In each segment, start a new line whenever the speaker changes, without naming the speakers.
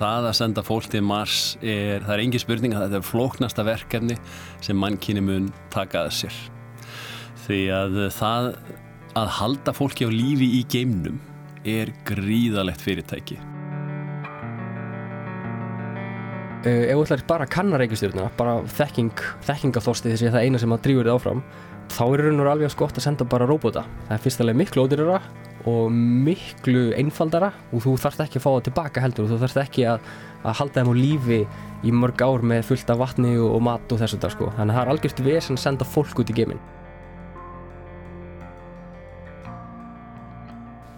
Það að senda fólk til Mars er, það er engin spurning að þetta er flóknasta verkefni sem mannkynni mun taka að sér. Því að það að halda fólki á lífi í geimnum er gríðalegt fyrirtæki.
Uh, ef þú ætlar bara að kanna reykjastjórnuna, bara þekking, þekkingaþorsti þessi það eina sem að drífur þið áfram, þá er raun og alveg að skott að senda bara róbota. Það er fyrstulega miklu ódýrara og miklu einfaldara og þú þarfst ekki að fá það tilbaka heldur og þú þarfst ekki að, að halda þeim á lífi í mörg ár með fullt af vatni og, og mat og þessu það sko. Þannig að það er algjörst vesen að senda fólk út í geiminn.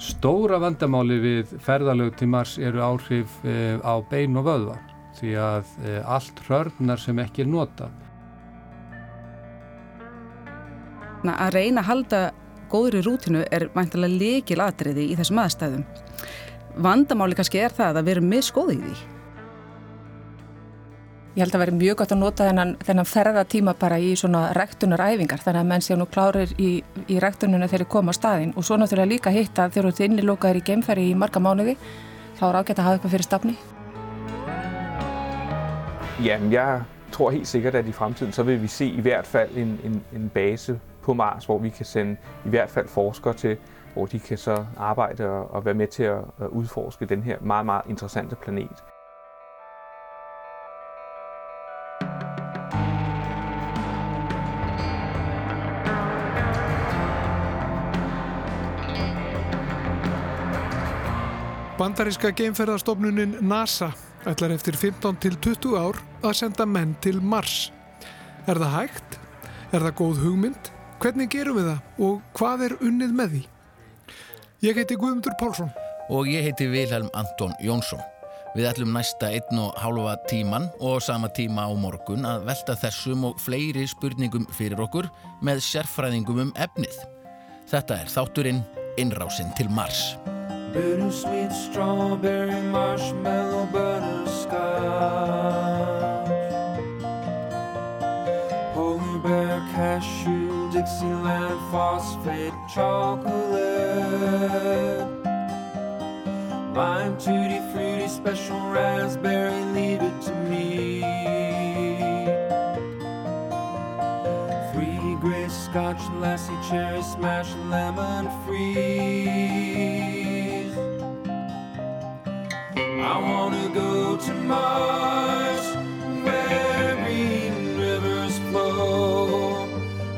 Stóra vandamáli við ferðalög til Mars eru áhrif eh, á bein og vöðva því að eh, allt hörnar sem ekki er nota.
Að reyna að halda góðri rútinu er væntalega likil atriði í þessum aðstæðum. Vandamáli kannski er það að vera skóðið í því.
Ég held að veri mjög gott að nota þennan, þennan ferðatíma bara í svona rektunaræfingar þannig að menn séu nú klárir í, í rektununa þegar þeir koma á staðin og svo náttúrulega líka hitta þegar þú ert innilokaður í geimferði í marga mánuði þá er ágætt að hafa eitthvað fyrir stafni.
Jamen, jeg tror helt sikkert, at i fremtiden så vil vi se i hvert fald en, en, en base på Mars, hvor vi kan sende i hvert fald forskere til, hvor de kan så arbejde og, og være med til at, at udforske den her meget, meget interessante planet.
Bandaríska geimferðarstofnunin NASA ætlar eftir 15 til 20 ár að senda menn til Mars. Er það hægt? Er það góð hugmynd? Hvernig gerum við það og hvað er unnið með því? Ég heiti Guðmundur Pálsson.
Og ég heiti Vilhelm Anton Jónsson. Við ætlum næsta einn og hálfa tíman og sama tíma á morgun að velta þessum og fleiri spurningum fyrir okkur með sérfræðingum um efnið. Þetta er þátturinn Innrásinn til Mars.
Bittersweet strawberry marshmallow butterscotch. Polar bear cashew Dixieland phosphate chocolate. Lime tutti fruity special raspberry leave it to me. Three gray scotch lassie cherry smash lemon freeze I wanna go to Mars where green rivers flow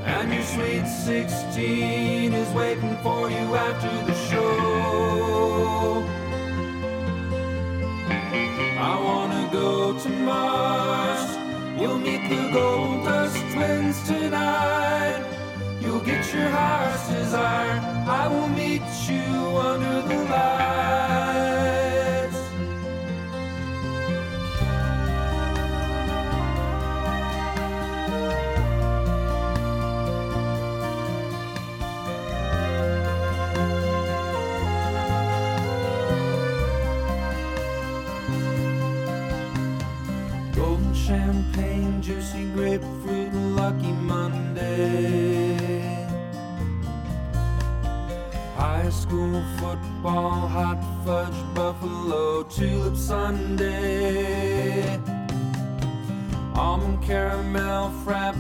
and your sweet 16 is waiting for you after the show. I wanna go to Mars. You'll meet the Gold Dust Twins tonight. You'll get your heart's desire. I will meet you under the lights. School football, hot fudge, buffalo, tulip Sunday. Almond caramel, frappe,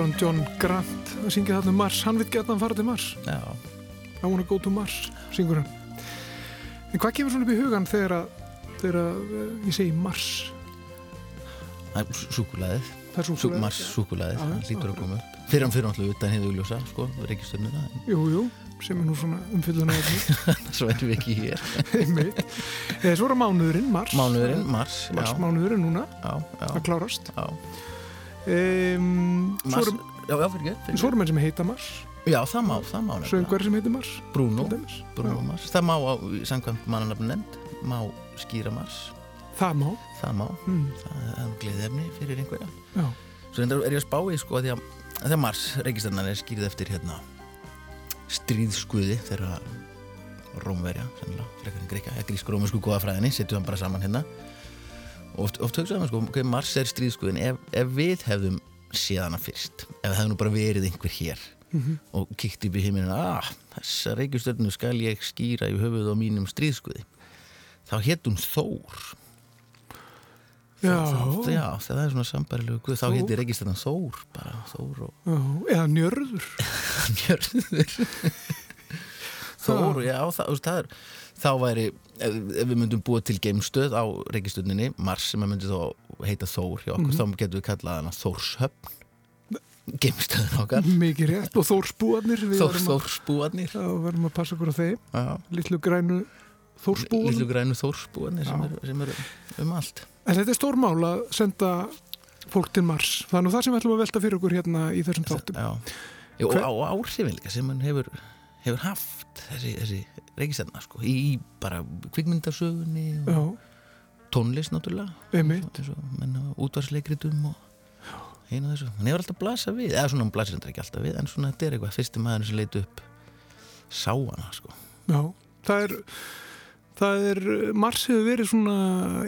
Hann John Grant að syngja þarna um Mars. Hann vil geta hann fara til Mars.
Já,
I wanna go to Mars, syngur hann. En hvað kemur svona upp í hugan þegar að, þegar að eh, ég segi Mars?
Það er súkulæðið
það er
Sú,
súkkulaði.
Mars súkulæðið, það lítur að koma upp. Fyrir hann fyrir náttúrulega utan hefðu ljósa, sko, reykjastörnuna
jú, jú, sem er nú svona umfylluna
Svo erum við ekki hér.
Eða svo er mánuðurinn, Mars.
Mánuðurinn, Mars, já,
mánuðurinn núna.
Já, já,
að klárast.
Já.
Um, svo eru menn sem heita Mars.
Já, það má, það má
söngvar sem heitir Mars
Bruno. Bruno. Mars. Það má, samkvæmt mannanafn nefnd má skýra Mars.
Það má.
Það má,
mm.
það er gleðefni fyrir einhverja.
Já.
Svo er ég að spá í sko að því að þegar Mars, reikistarnan er skýrið eftir hérna stríðskuði þeirra Rómverja, sennilega, frekar en greika grísk-rómusku góðafræðinni, setjum hann bara saman hérna oft, oft hugsaðum við sko ok, Mars er stríðskuðin, ef, ef við hefðum séð hana fyrst, ef það hefði nú bara verið einhver hér
Mhm.
og kíkt upp í heiminn ah, þessa reikistörnu skal ég skýra í höfuð á mínum stríðskuði þá hétt hún Þór
Já.
það, já, það er svona sambarilegu þá
Þór.
hétti reikistjarnan Þór bara Þór og
Já, eða njörður
njörður Þór, já, það, það er þá væri, ef, ef við myndum búa til geimstöð á reikistjörninni Mars sem að myndi þá heita Þór hjá okkur,
Mhm.
þá getum við kallað hana Þórshöfn. Geimstöðin okkar.
Mikið rétt og Þórsbúarnir
Þór,
verðum að-
Þórspúarnir
Já, verðum að passa okkur á þeim.
Já,
litlu grænu Þórsbúarnir.
Lillu grænu Þórspúarnir sem eru er um allt.
En þetta er stór mál að senda fólk til Mars. Það er nú það sem við ætlum að velta fyrir okkur hérna í þessum þáttum.
Já, og, og áhrifin líka sem hann hefur, hefur haft þessi, þessi reikistjarnar sko, í bara kvikmyndasögunni og tónlist náttúrulega útvarsleikritum og einu þessu, hann hefur alltaf blasað við eða svona hann blasir þetta ekki alltaf við en svona þetta er eitthvað fyrsti maður sem leit upp sá hana sko.
Já, það er það er, Mars hefur verið svona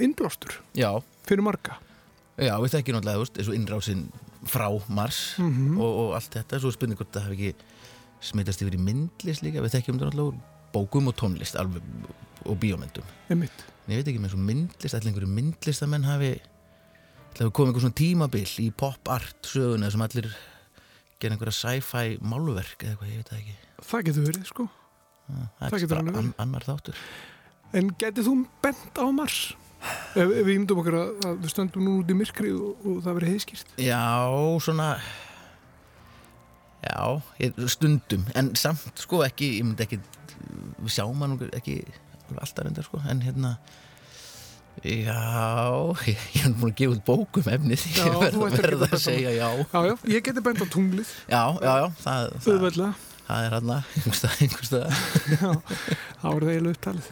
innblástur.
Já,
fyrir marga.
Já við þekkjum náttúrulega þú veist, eins og innrásin frá Mars
mm
og, og allt þetta, svo spurning hvort það hafi ekki smitast yfir í myndlist líka við þekkjum þetta náttúrulega úr bókum og tónlist alveg, og bíómyndum en ég veit ekki með svo myndlist, allir einhverju myndlistamenn hafi Það hefur komið einhver svona tímabil í pop art söguna sem allir gera einhverja sci-fi málverk eða eitthvað, ég veit það ekki.
það getur verið sko
Það
Það
er
getur verið.
an, annar þáttur.
en getið þú bent á Mars ef, ef við ímdum okkur að, að við stöndum nú út í myrkri og, og það verið heiðskýrt
Já, svona, já, stundum, en samt sko ekki, ég myndi ekki, við sjáum hann ekki alltaf reyndar sko, en hérna, já, ég, ég er búin að gefa út bókum efnið,
Já,
ég verð
að
verð að
bent á-
segja já.
Já, já, ég geti bent á tunglið
Já, já, já, það, það,
auðveldlega,
það er hann einhverstað, einhverstað.
já, það eiginlega upptalið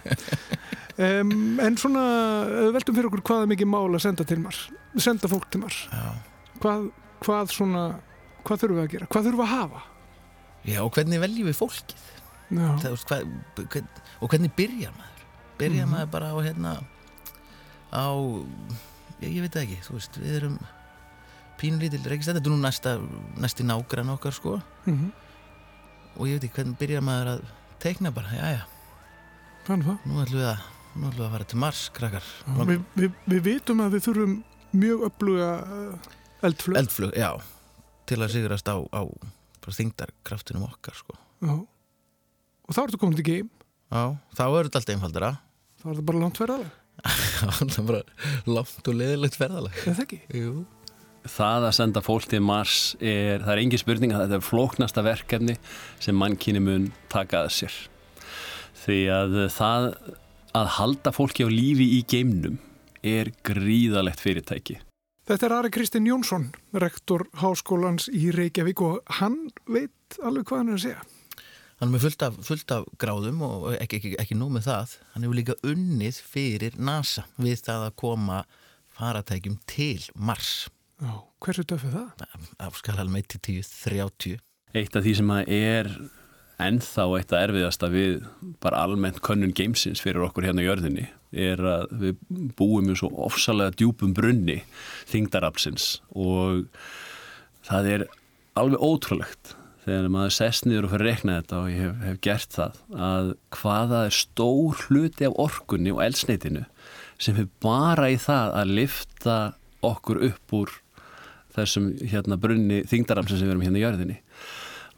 um, en svona ef við veldum fyrir okkur hvað er mikið mál að senda til Mars senda fólk til Mars
Já.
hvað, hvað svona hvað þurfum við að gera, hvað þurfum við að hafa?
Já, og hvernig veljum við fólkið? Það, hvað, hvern, og hvernig byrjar maður? Byrjar
Mhm.
maður bara á hérna á, ég, ég veit ekki, þú veist, við erum pínlítil reikist, þetta er nú næsta, næsti nágrann okkar sko.
Mm
og ég veit ekki hvernig byrjar maður að teikna bara, já já, nú ætlum við að, nú ætlum við að fara til Mars, krakkar.
Já, við, við, við vitum að við þurfum mjög öfluga uh, eldflög
Eldflug, já, til að sigrast á, á bara þingdarkraftinum okkar sko.
Já. og þá ertu komin til geim
Já, þá er þetta allt einfaldara.
þá er það bara langt ferðalega,
Það er bara langt og leðilegt ferðalag.
er það ekki?
Jú.
Það að senda fólk til Mars er, það er engin spurning að þetta er flóknasta verkefni sem mannkynni mun taka að sér. Því að það að halda fólki á lífi í geimnum er gríðalegt fyrirtæki.
Þetta er Ari Kristinn Jónsson, rektor Háskólans í Reykjavík og hann veit alveg hvað hann er að segja.
Hann er með fullt af, fullt af gráðum og ekki, ekki, ekki nóg með það. Hann hefur líka unnið fyrir NASA við það að koma faratækjum til Mars.
Já, hversu döfið það?
Af skal alveg með til 10, 30.
Eitt af því sem að er ennþá eitt að erfiðasta við bara almennt könnun geimsins fyrir okkur hérna í jörðinni er að við búum í svo ofsalega djúpum brunni þingdarafsins og það er alveg ótrúlegt þegar maður sest niður og fyrir að rekna þetta og ég hef, hef gert það að hvaða er stór hluti af orkunni og elsneitinu sem er bara í það að lifta okkur upp úr þessum hérna brunni þingdarafsins sem við erum hérna í jörðinni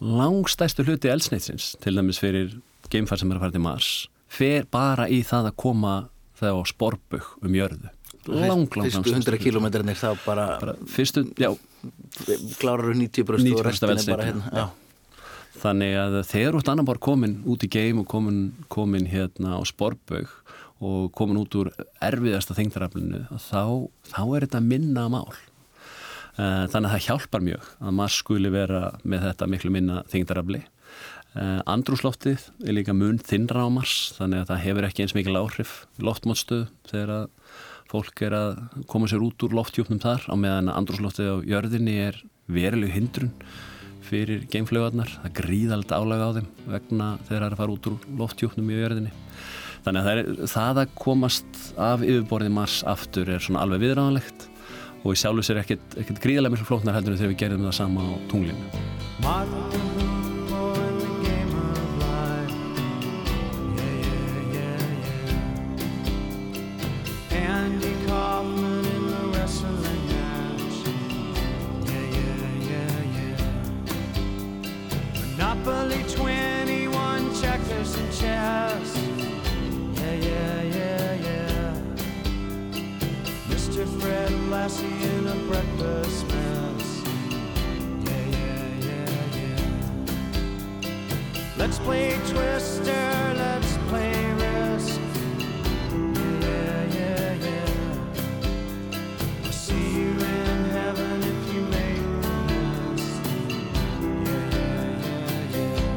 langstæstu hluti elsneitsins til dæmis fyrir geimfar sem er að fara til Mars fer bara í það að koma það á sporbug um jörðu. Lang, lang,
Fyrstu 100 kilometrinir þá bara,
bara fyrstu, já,
klárar 90% og
90% af
restin er bara hérna
já. þannig að þegar út annar bara komin út í geim og komin, komin hérna á sporbug og komin út úr erfiðasta þingdaraflinu þá, þá er þetta minna mál þannig að það hjálpar mjög að Mars skuli vera með þetta miklu minna þingdarafli andrúsloftið er líka mun þinnra á Mars þannig að það hefur ekki eins mikil áhrif í loftmótstöðu þegar að fólk er að koma sér út úr loftjúpnum þar á meðan andrúsloftið á jörðinni er verilegu hindrun fyrir geimflögarnar, það er gríðald álega á þeim vegna þegar það er að fara út úr loftjúpnum í jörðinni. Þannig að það, er, það að komast af yfirborðið Mars aftur er svona alveg viðræðanlegt og í sjálfu sér ekkert, ekkert gríðarlega miklu flóknar heldur þegar við gerðum það sama á tunglinu
Lassie in a breakfast mess. Yeah, yeah, yeah, yeah. Let's play Twister, let's play Risk. Yeah, yeah, yeah. I'll see you in heaven if you make the list. Yeah, yeah, yeah, yeah.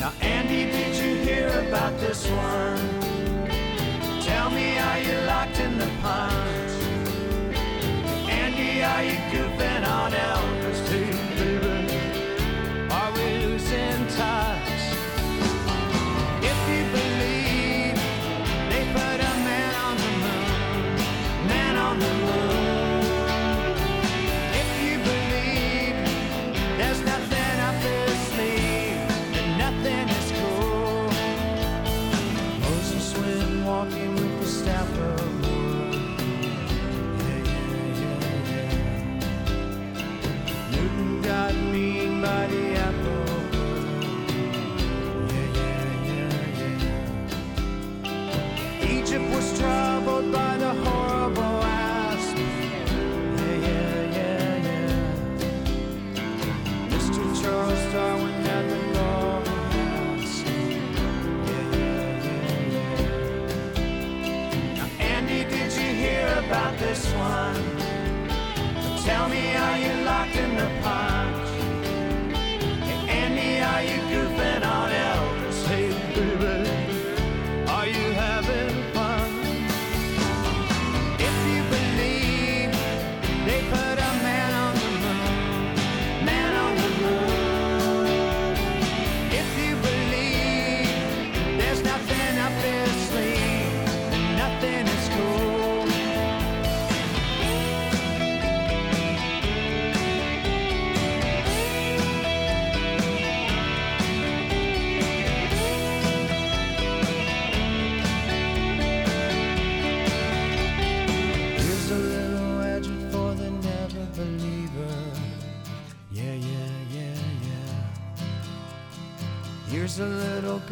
Now, Andy, did you hear about this one? Tell me, are you locked in the punch? Are you goofing on Elvis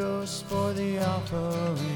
ghost for the offering.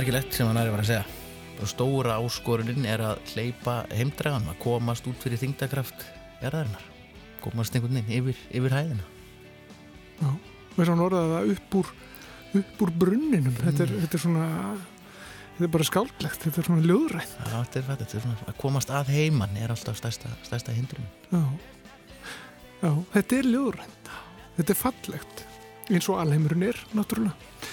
Þetta er merkilegt sem hann er að vera að segja. Bara stóra áskorunin er að hleypa heimdragan, að komast út fyrir þingdakraft erðarinnar. Komast einhvern veginn yfir, yfir hæðina.
Já, með svo orðað það upp úr upp úr brunninum þetta, er, þetta er svona þetta er bara skáldlegt, þetta er svona ljóðrænt
Já, þetta er fætt, þetta er svona að komast að heiman er alltaf stærsta, stærsta hindrun
já. já, þetta er ljóðrænt þetta er fallegt eins og alheimurinn er, náttúrulega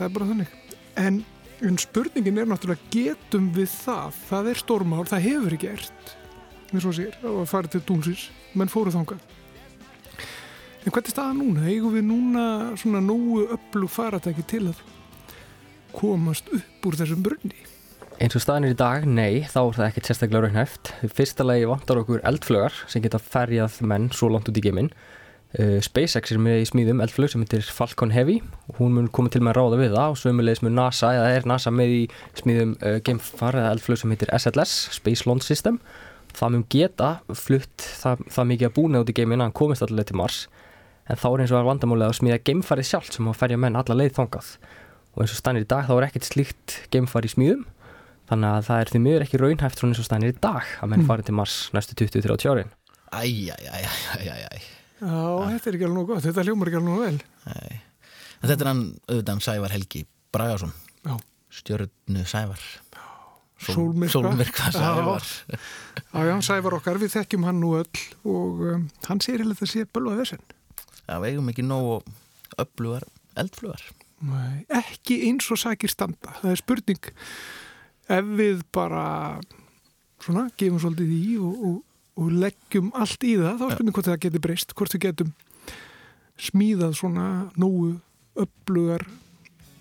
það er bara þannig en, en spurningin er náttúrulega getum við það, það er stórmál það hefur verið gert eins og sér, að fara til dúnsins menn fóru þangað en hvernig er staða núna? eigum við núna svona nógu öllu faratæki til að komast upp úr þessum brunni
Eins og staðin er í dag, nei, þá er það ekkert sérstaklega raunhæft. Fyrsta lagi vantar okkur eldflögar sem geta ferjað menn svo langt út í geiminn. Uh, SpaceX er með í smíðum eldflög sem heitir Falcon Heavy. Og hún mun koma til með að ráða við það og sömulegis með NASA, eða er NASA með í smíðum uh, geimfar eða eldflög sem heitir SLS, Space Launch System. Það mun geta flutt það, það mikið að búna út í geiminn að hann komist allavega til Mars. En þá er eins og að vandamálega að smíða geimfarið sjálft sem að ferja menn alla leið þangað. Og eins og stannir í dag þá er ekkert slíkt geimfar í smíðum. Þannig að það er því miður ekki raunhæft svona eins og stannir í dag að menn
Mm.
farið til Mars næstu 20-30 árin.
Æj,
Já, þetta er ekki alveg nógu gott, þetta hljómar ekki alveg nógu vel.
Nei. En þetta er hann auðvitað hann Sævar Helgi Bragason. Stjörnu Sævar.
Sólmyrkva.
Sólmyrkva. Sævar.
Já, já, sævar okkar, við þekkjum hann nú öll og um, hann sér hefði þetta sé bölvað þessin
Já, við eigum ekki nógu öflugar eldflugar.
Nei, ekki eins og sækir standa. Það er spurning ef við bara svona, gefum svolítið í og, og, og leggjum allt í það þá er spurning hvort það geti breyst, hvort við getum smíðað svona nógu öflugar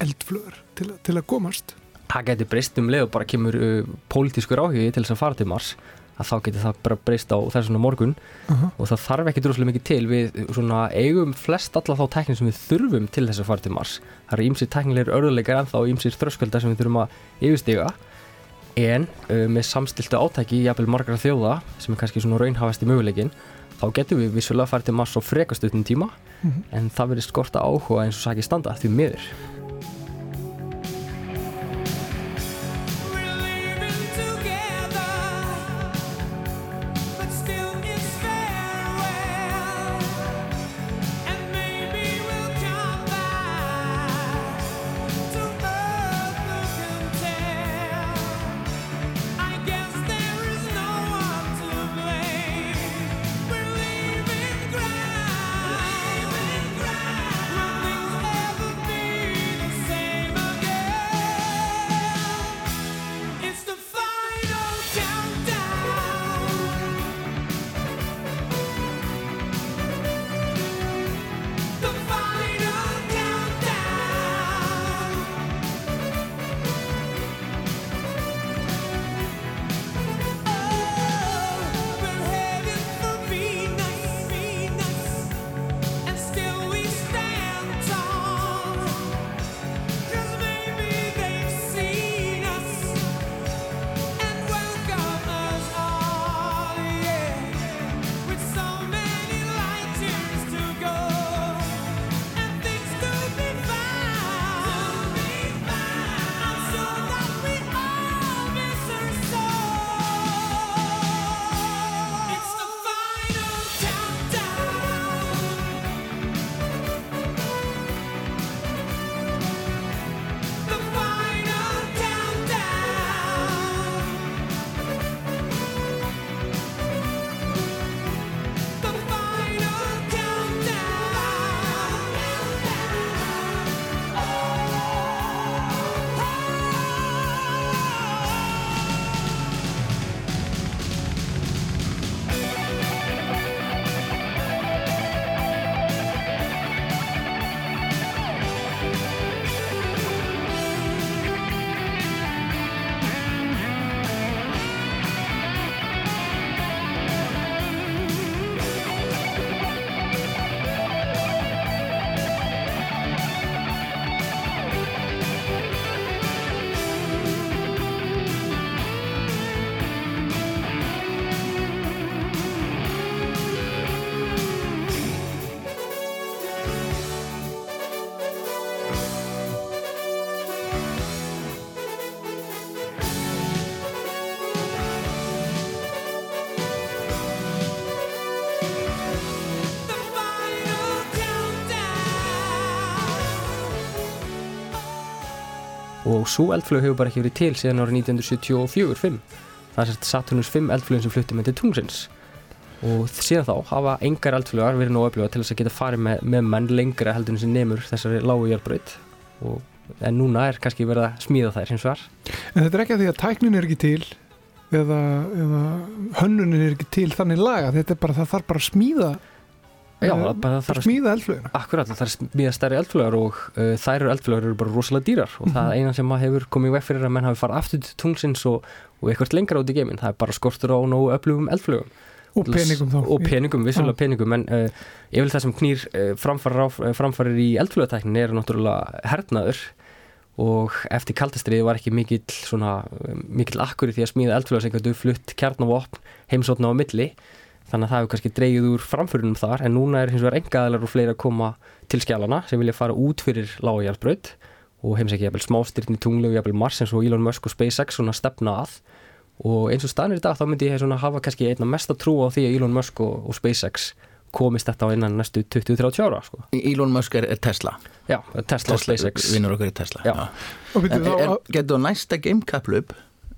eldflugar til, til að komast.
Það getur breyst um leið og bara kemur uh, pólitískur áhugi til þess að fara til Mars að þá getur það bara breyst á þessuna morgun.
Aha.
og það þarf ekki droslega mikið til. Við svona eigum flest alla þá tæknin sem við þurfum til þess að fara til Mars. Það eru ímsir tæknilegir örðuleikar en þá ímsir þröskuldar sem við þurfum að yfirstiga en uh, með samstiltu átæki jafnvel margra þjóða sem er kannski svona raunhafasti möguleikin þá getum við vissulega að fara til Mars á frekastutum tíma
Mhm.
en það verður skorta áhuga eins og sæki standa því miður og svo eldflög hefur bara ekki verið til síðan árið 1974-5 það er sérst Saturnus 5 eldflögin sem flutti með til tungsins og síðan þá hafa engar eldflögar verið nóg öfluga til þess að geta farið með, með menn lengra heldur en sem nemur þessari lágu járbraut en núna er kannski verið að smíða þær hins vegar.
En þetta er ekki að því að tæknin er ekki til eða, eða hönnunin er ekki til þannig laga, þetta er bara það þarf bara að smíða
Já,
eh,
það bara þarf að
smíða eldflögina
Akkurat, það er smíða stærri eldflögar og uh, þær eru eldflögar eru bara rosalega dýrar og það eina sem maður hefur komið veg fyrir að menn hafi farið aftur til tungsins og, og eitthvað lengra út í geiminn, það er bara skortur á nógu öflugum eldflögum
og peningum þá.
og peningum, vissulega peningum en uh, ég vil það sem knýr uh, framfarir, framfarir í eldflögatæknin er náttúrulega hernaður og eftir kaldastriði var ekki mikill svona, mikill akkur í því að smíða eldflöga sem gætu flutt milli þannig að það hefur kannski dreigið úr framförunum þar en núna er hins vegar engaðalar og fleiri að koma til skjálana sem vilja fara út fyrir lágjarðbraut og heimsækja jafnvel smástirni tunglu og jafnvel Mars eins og Elon Musk og SpaceX svona stefna að. Og eins og staðnir í dag þá myndi ég svona hafa kannski einna mesta trú á því að Elon Musk og, og SpaceX komist þetta á innan næstu 20-30 ára sko.
Elon Musk er, er Tesla.
Já, Tesla, og SpaceX.
Vinnur okkur í Tesla.
Já.
Og byrju
En
þá
er,
að-
getur næsta gamekaplup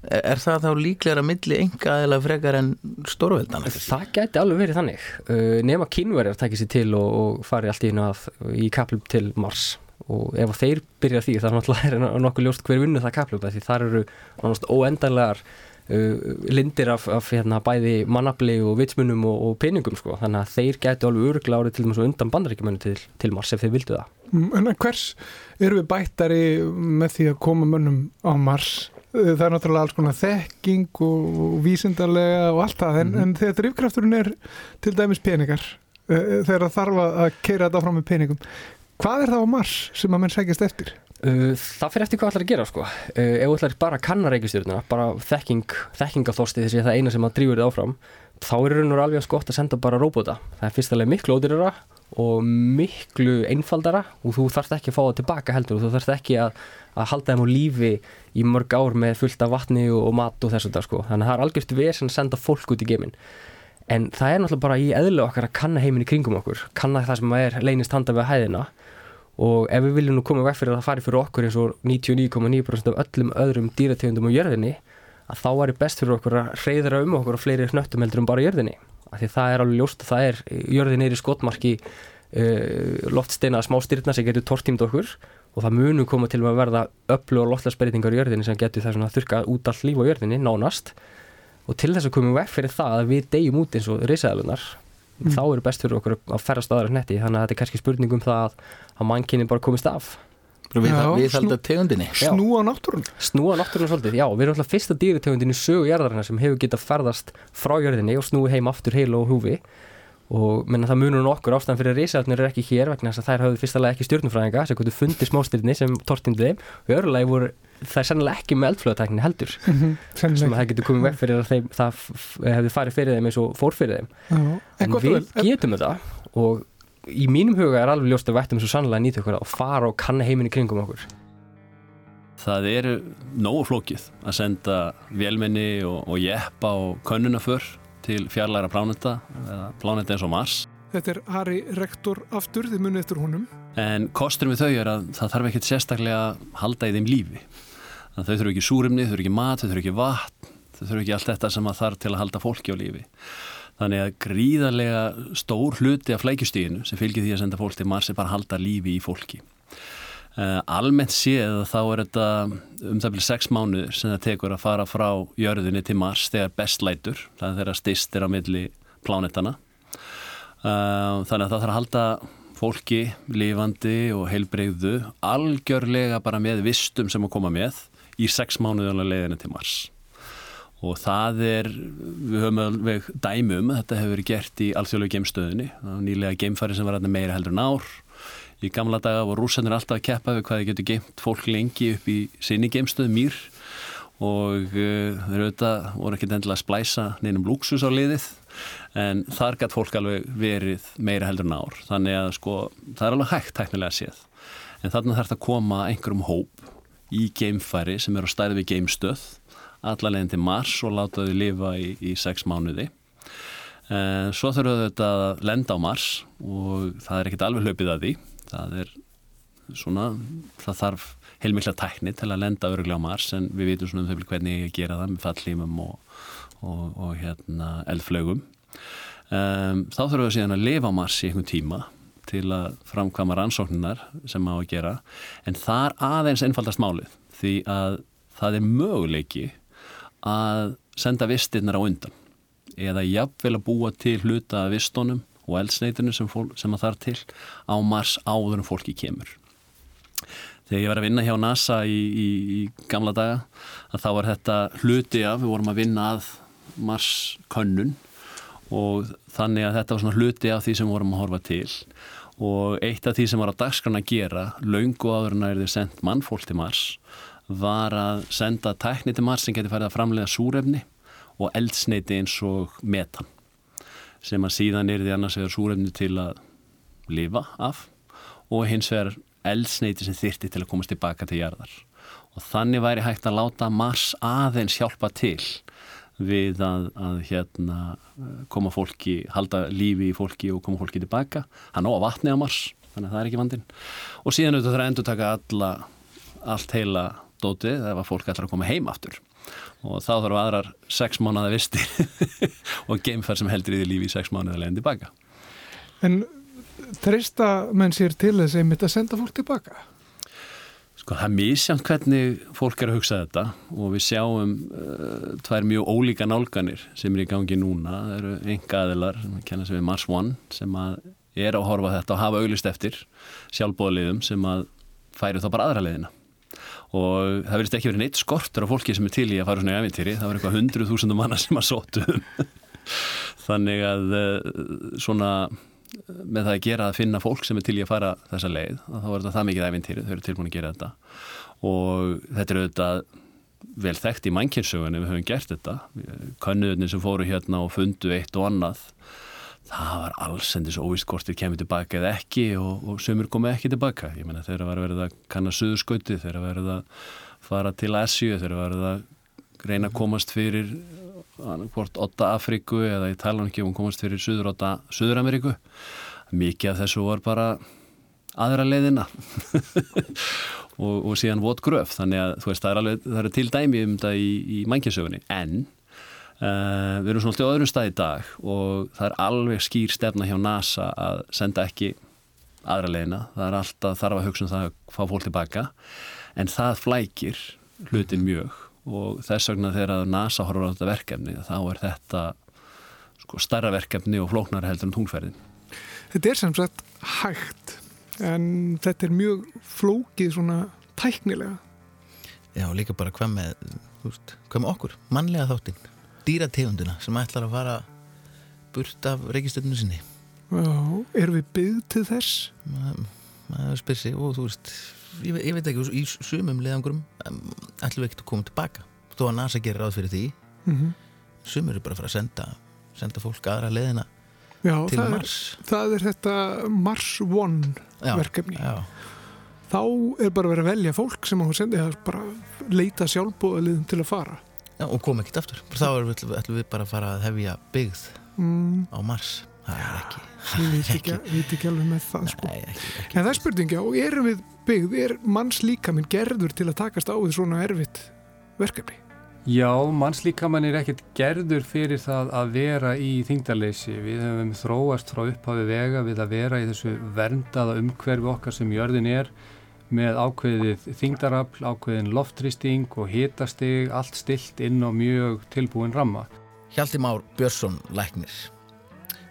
er, það þá líklega milli enga eða frekar en stórveldana?
Það gæti alveg verið þannig uh, nema kynverjar takir sér til og, og fari allt í að í kaplum til Mars og ef að þeir byrja því þá náttúrulega er nokkuð ljóst hver vinnu það kaplum því þar eru nánast óendanlegar uh, lindir af, af hérna, bæði mannafli og vitsmunum og, og peningum sko. þannig að þeir gæti alveg öruglega árið til dæmis og undan bandaríkjumennu til, til Mars ef þeir vildu það
Mm, En hvers eru við bættari með því að koma mönnum á Mars? Eh, Það er náttúrulega alls konar þekking og, og vísindarlega og allt það en, en þegar drifkrafturinn er til dæmis peningar eh, þegar það þarf að keira þetta áfram með peningum hvað er það á Mars sem að menn sækjast eftir?
Uh, það fyrir eftir hvað ætlar að gera sko. uh, ef ætlar bara að kanna reikistjórnuna bara þekking, þekkingaþorsti þessi það eina sem að drífur þið áfram þá er raun og alveg skott að senda bara róbota það er fyrstulega miklu ódýrara og miklu einfaldara og þú þarfst ekki að fá það tilbaka heldur. Og þú þarfst ekki að, að halda þeim á lífi í mörg ár með fullt af vatni og, mat og þess og það sko. Þannig að það er algjört vesen að senda fólk út í geiminn. En það er náttúrulega bara í eðlu okkar að kanna heiminn í kringum okkur kanna það sem er leynist handa við hæðina. Og ef við viljum nú koma veg fyrir að það fari fyrir okkur eins og 99,9% af öllum öðrum dýrategundum á jörðinni að þá er best fyrir okkur að reyðra um okkur og fleiri hnöttum heldur um bara jörðinni. Af því það er alveg ljóst að það er jörðin er í skotmarki uh, loftsteina smá styrna sem getur tortímt okkur og það munu koma til að verða öllu og loftlagsbreytingar í jörðinni sem getur svona að þurka út allt líf á jörðinni nánast. Og til þess að komum veg fyrir það að við deyjum út eins og risaðalunar
Mm.
þá er best fyrir okkur að ferrast aðra hnetti þannig að þetta er kannski spurning um það að, að mannkynni bara komist af
Við,
Já,
við
snú-
halda tegundinni.
Snúa náttúrun?
snúa náttúrulega svolítið, já, við erum alltaf fyrsta dýrategundin í sögu jarðarinnar sem hefur getað ferðast frá jörðinni og snúi heim aftur heil og húfi og menna það munur nokkur ástæðan fyrir að risaðarnir er ekki hér vegna þess að þær hafðu fyrsta lega ekki stjórnufræðinga sem gott fundið smástirni sem tortindi þeim og í öðru lagi voru þær sennilega ekki með eldflöðatækni heldur
Mhm,
sem að það getur komið veg fyrir að þeim, það hefði farið fyrir þeim eins og fór fyrir þeim
Já. En
við
vel,
getum þetta og í mínum huga er alveg ljóst að við ættum svo sannlega að nýta okkur og fara og kanna heiminn í kringum okkur
Það eru nógu flókið að senda vélmenni og, og jeppa og könnunaför til fjarlæra pláneta eða pláneta eins og Mars.
Þetta er Harry Rektor aftur, þið munið eftir honum.
En kostur við þau er að það þarf ekkert sérstaklega að halda í þeim lífi. Þannig að þau þurfu ekki súrumni, þau þurfu ekki mat, þau þurfu ekki vatn, þau þurfu ekki allt þetta sem að þarf til að halda fólki á lífi. Þannig að gríðarlega stór hluti af flækjustíðinu sem fylgir því að senda fólk til Mars er bara að halda lífi í fólki. Uh, almennt séð þá er þetta um það byrja sex mánuður sem það tekur að fara frá jörðinni til Mars þegar best lætur, það er þegar stist er á milli plánetana. Uh, þannig að það þarf að halda fólki lifandi og heilbreyðu algjörlega bara með vistum sem að koma með í sex mánuðanlega leiðinu til Mars. Og það er, við höfum alveg dæmi um, að þetta hefur verið gert í alþjóðlega geimstöðinni, nýlega geimfari sem var meira heldur en ár. Í gamla daga voru rúsanir alltaf að keppa við hvað þið getur geimt fólk lengi upp í sinni geimstöð mýr og uh, þeir auðvitað voru ekkert endilega að splæsa neinum lúksus á liðið. En þar gætt fólk alveg verið meira heldur en ár. Þannig að sko það er alveg hægt tæknilega séð. En þarna þarf það að koma einhverjum hóp í geimfæri sem eru á stærði við geimstöð allarleginn til Mars og láta þau lifa í, í sex mánuði. En svo þurfum þau þetta að lenda á Mars og það er ekkert alveg hlaupið að því. Það er svona, það þarf heilmikla tækni til að lenda öruglega á Mars en við vitum svona um þau hvernig ég gera það með fallímum og, og, og hérna eldflögum um, þá þurfum við síðan að lifa á Mars í einhvern tíma til að framkvæma rannsókninar sem á að gera. En þar aðeins einfaldast málið því að það er möguleiki að senda vistirnar á undan eða jafnvel að búa til hluta af vistónum og eldsneitinu sem, sem að þar til á Mars áður en fólki kemur. Þegar ég var að vinna hjá NASA í, í, í gamla daga að þá var þetta hluti af, við vorum að vinna að Mars könnun og þannig að þetta var svona hluti af því sem vorum að horfa til og eitt af því sem var á dagskrana að gera, laungu áður en að er þið sendt mannfólk til Mars var að senda tækni til Mars sem getur færið að framlega súrefni og eldsneiti eins og metan sem að síðan er því annars vegar súrefni til að lifa af og hins vegar eldsneiti sem þyrti til að komast tilbaka til jarðar. Og þannig væri hægt að láta Mars aðeins hjálpa til við að, að hérna, koma fólki, halda lífi í fólki og koma fólki tilbaka. Hann á að vatni á Mars, þannig að það er ekki vandin og síðan auðvitað er að endur taka alla, allt heila dótið ef að fólk ætlar að koma heim aftur og þá þarf aðrar sex mánuða visti og geimferð sem heldur í því lífi í sex mánuða leginn tilbaka.
En treysta menn sér til þess einmitt að senda fólk tilbaka?
Sko það er mísjönd hvernig fólk er að hugsa þetta og við sjáum uh, tvær mjög ólíka nálganir sem er í gangi núna. Það eru enga aðilar sem að kenna sig við Mars One sem að er að horfa þetta og hafa auglist eftir sjálfbóðaliðum sem að færi þá bara aðra leiðina og það verðist ekki verið neitt skortur af fólki sem er til í að fara svona í ævintýri. Það var eitthvað hundruð þúsundum manna sem að sótu þannig að eh, svona með það að gera að finna fólk sem er til í að fara þessa leið þá er þetta það mikið ævintýri, þau eru tilbúin að gera þetta. Og þetta er auðvitað vel þekkt í mannkynnsugunni við höfum gert þetta. Kannuðunni sem fóru hérna og fundu eitt og annað það var alls endis óvist hvort þið kemur tilbaka eða ekki og, og sömur komið ekki tilbaka. Ég menna þeirra var verða að kanna suðurskauti þeirra var að fara til Asju þeirra var að reyna að komast fyrir hvort 8 Afriku eða ég tala ekki um að komast fyrir Suður, Suður Ameríku mikið af þessu var bara aðra leiðina. Og, og síðan vot gröf þannig að þú veist það er, alveg, það er til dæmi um þetta í, í mænkjasögunni en Uh, við erum svona alltaf á öðrum stað í dag og það er alveg skýr stefna hjá NASA að senda ekki aðra leina, það er alltaf þarf að hugsa um það að fá fólk tilbaka. En það flækir hlutin mjög og þess vegna þegar NASA horfur á þetta verkefni þá er þetta sko, starra verkefni og flóknara heldur en um tungferðin
Þetta er sem sagt hægt en þetta er mjög flókið svona tæknilega.
Já, líka bara hvað með, hvað með okkur, mannlega þáttinn dýrategunduna sem ætlar að fara burt af reykistöfnum sinni
Já, erum við byggð til þess?
maður spyr sig og þú veist, ég, ég veit ekki í sumum leðangurum ætlum við ekkert að koma tilbaka þó að NASA gerir ráð fyrir því mm -hmm. sumur eru bara að fara að senda senda fólk aðra leðina
já,
til
það
Mars
er, það er þetta Mars One
já,
verkefni
já.
þá er bara verið að velja fólk sem á að senda bara leita sjálfbóðaliðum til að fara
Já, og koma ekkert aftur. Þá ætlum við bara að fara að hefja byggð mm. á Mars. Það er ekki...
Við veitum ekki, alveg með það, sko.
Nei, ekki, ekki.
En það er spurningi, og erum við byggð, er manns líkaminn gerður til að takast á því svona erfitt verkefni?
Já, manns líkaminn er ekkert gerður fyrir það að vera í þingdarleysi. Við hefum þróast frá upphafi vega við að vera í þessu verndaða umhverfi okkar sem jörðin er með ákveðið þingdarafl, ákveðin loftrýsting og hitastig, allt stilt inn á mjög tilbúin ramma.
Hjalti Már Björnsson læknir.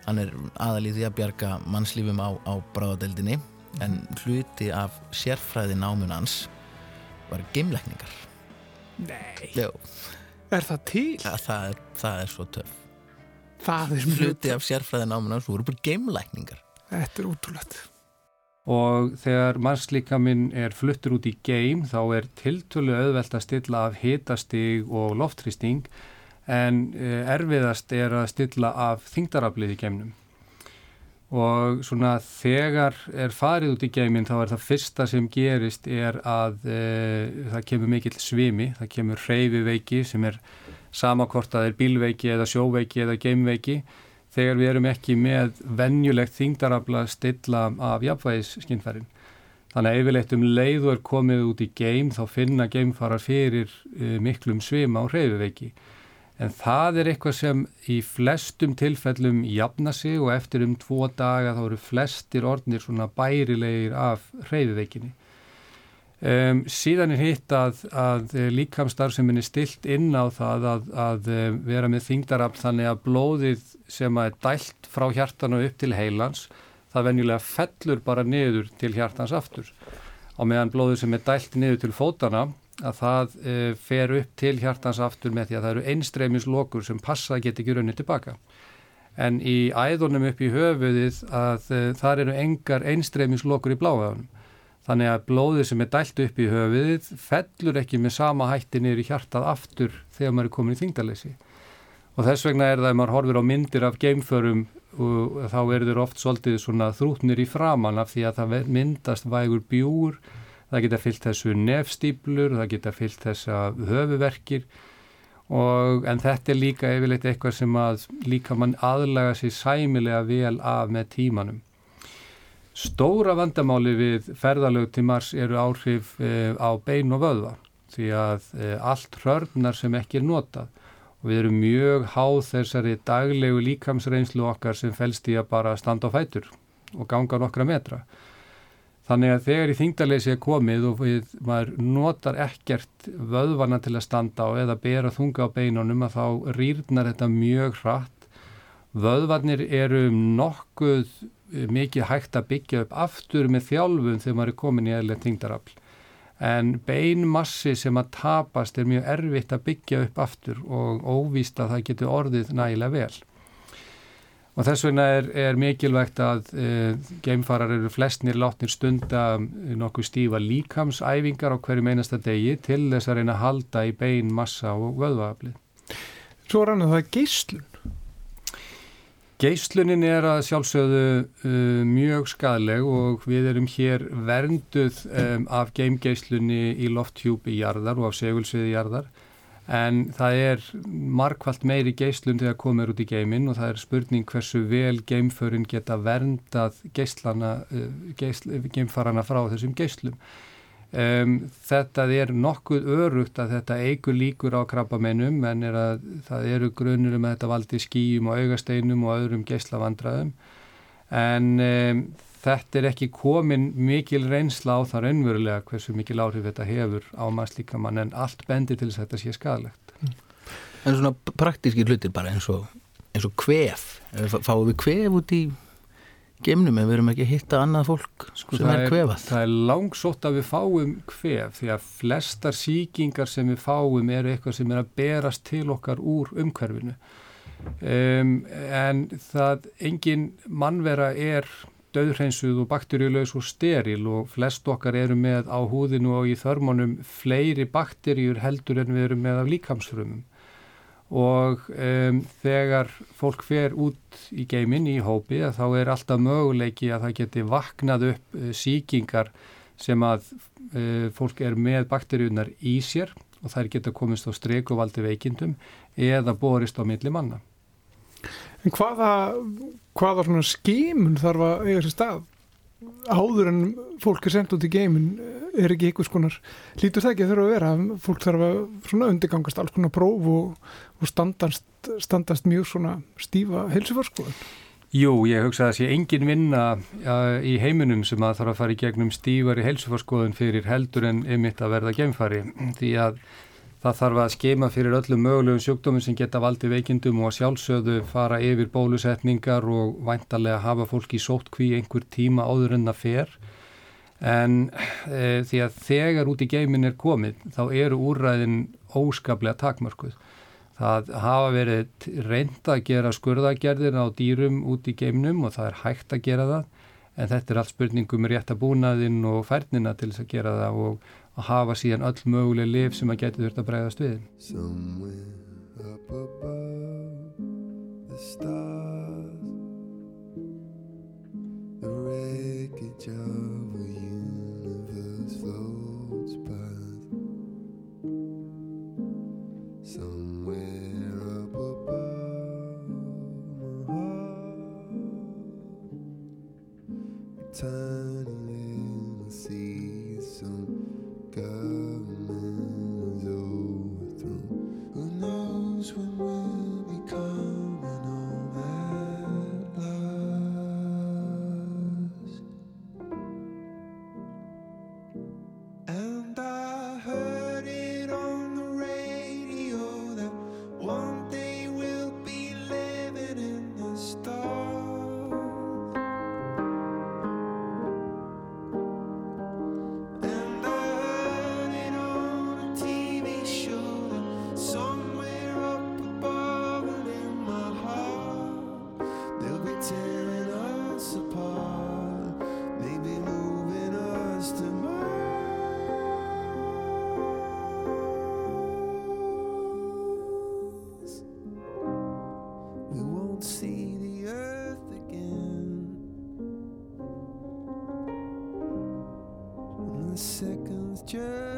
Hann er aðalíð því að bjarga mannslífum á, á bráðadeldinni en hluti af sérfræði námunans var geimlækningar.
Nei.
Jó.
Er það til?
Ja, það, er, það er svo töf.
Það er
mjög Hluti af sérfræði námunans voru bara geimlækningar.
Þetta er útrúlegt
og þegar mannslíkaminn er fluttur út í geim þá er tiltölu auðvelt að stilla af hitastig og loftrýsting en eh, erfiðast er að stilla af þingdaraflið í geimnum. Og svona þegar er farið út í geimin þá er það fyrsta sem gerist er að e, það kemur mikill svimi, það kemur reyfiveiki sem er samakvort að er bílveiki eða sjóveiki eða geimveiki þegar við erum ekki með vennjulegt þingdarafla stilla af jafnvægis skinnfærin. Þannig að yfirleitt um leiðu er komið út í geim þá finna geimfarar fyrir uh, miklum svima á hreyfiveiki. En það er eitthvað sem í flestum tilfellum jafna sig og eftir um tvo daga þá eru flestir orðnir svona bærilegir af hreyfiveikinni. Um, síðan er hitt að, að líkamstarf sem er stilt inn á það að, að vera með þingdarafn þannig að blóðið sem er dælt frá hjartanu upp til heilans það venjulega fellur bara niður til hjartans aftur. Á meðan blóðið sem er dælt niður til fótana að það e, fer upp til hjartans aftur með því að það eru einstreymislokur sem passa að geta ekki raunni tilbaka. En í æðunum upp í höfuðið að e, þar eru engar einstreymislokur í bláðaðunum. Þannig að blóðið sem er dælt upp í höfuðið fellur ekki með sama hætti niður í hjartað aftur þegar maður er komin í þingdalessi. Og þess vegna er það að maður horfir á myndir af geimförum þá eru þeir oft svolítið svona þrútnir í framann af því að það myndast vægur bjúr, það geta fyllt þessu nefstýblur, það geta fyllt þessa höfuverkir og en þetta er líka yfirleitt eitthvað sem að líka mann aðlaga sér sæmilega vel af með tímanum. Stóra vandamáli við ferðalög til Mars eru áhrif e, á bein og vöðva því að e, allt hörnar sem ekki er notað og við erum mjög háð þessari daglegu líkamsreynslu okkar sem fælst í að bara standa á fætur og ganga nokkra metra. Þannig að þegar í þingdarleysi er komið og við, maður notar ekkert vöðvana til að standa á eða bera þunga á beinunum að þá rýrnar þetta mjög hratt. Vöðvarnir eru nokkuð mikið hægt að byggja upp aftur með þjálfum þegar maður er komin í eðlega þingdarafl. En beinmassi sem að tapast er mjög erfitt að byggja upp aftur og óvíst að það getur orðið nægilega vel. Og þess vegna er, er mikilvægt að e, geimfarar eru flestnir látnir stunda nokkuð stífa líkamsæfingar á hverju meinasta degi til þess að reyna að halda í beinmassa og vöðvaaflið.
Svo rann að það er geyslun.
Geislunin er að sjálfsögðu uh, mjög skadleg og við erum hér vernduð um, af geimgeislunni í lofthjúpi jarðar og af segulsviði jarðar en það er markvallt meiri geislun þegar komur út í geimin og það er spurning hversu vel geimförin geta verndað geislana, uh, geimfarana frá þessum geislum. Um, þetta er nokkuð örugt að þetta eigur líkur á krabbamennum en er að, það eru grunur um að þetta valdi skýjum og augasteinum og öðrum geyslavandræðum en um, þetta er ekki komin mikil reynsla á það raunverulega hversu mikil áhrif þetta hefur á mannslíkamann en allt bendir til þess að þetta sé skadalegt.
En svona praktíski hlutir bara eins og, eins og kvef, fáum við kvef út í geimnum en við erum ekki að hitta annað fólk sko, sem er, er kvefað.
Það er langsótt að við fáum kvef því að flestar síkingar sem við fáum eru eitthvað sem er að berast til okkar úr umhverfinu um, en það engin mannvera er döðhreinsuð og bakteríulegs og steril og flest okkar eru með á húðinu og í þörmunum fleiri bakteríur heldur en við erum með af líkamsfrumum og um, þegar fólk fer út í geimin í hópi þá er alltaf möguleiki að það geti vaknað upp uh, síkingar sem að uh, fólk er með bakteríunar í sér og þær geta komist á streik og valdi veikindum eða borist á milli manna.
En hvaða, hvaða skimun þarf að eiga sér stað áður en fólk er sendt út í geimin er ekki einhvers konar lítur það ekki að þurfa að vera fólk þarf að svona undirgangast alls konar próf og, og standast, standast mjög svona stífa helsufarskoðun
Jú, ég hugsa að það sé engin vinna í heiminum sem að þarf að fara í gegnum stífari helsufarskoðun fyrir heldur en ymitt að verða gemfari því að það þarf að skema fyrir öllum mögulegum sjúkdómum sem geta valdi veikindum og að sjálfsögðu fara yfir bólusetningar og væntalega hafa fólki sótt hví einhver tíma áður en það fer en e, því að þegar út í geimin er komið þá eru úrræðin óskaplega takmörkuð. Það hafa verið reynd að gera skurðagerðir á dýrum út í geimnum og það er hægt að gera það en þetta er allt spurningum rétt að búnaðinn og færnina til þess að gera það og að hafa síðan öll möguleg liv sem að geti þurft að bregðast við. Somewhere up above the stars The wreckage of a turning in the sea
picture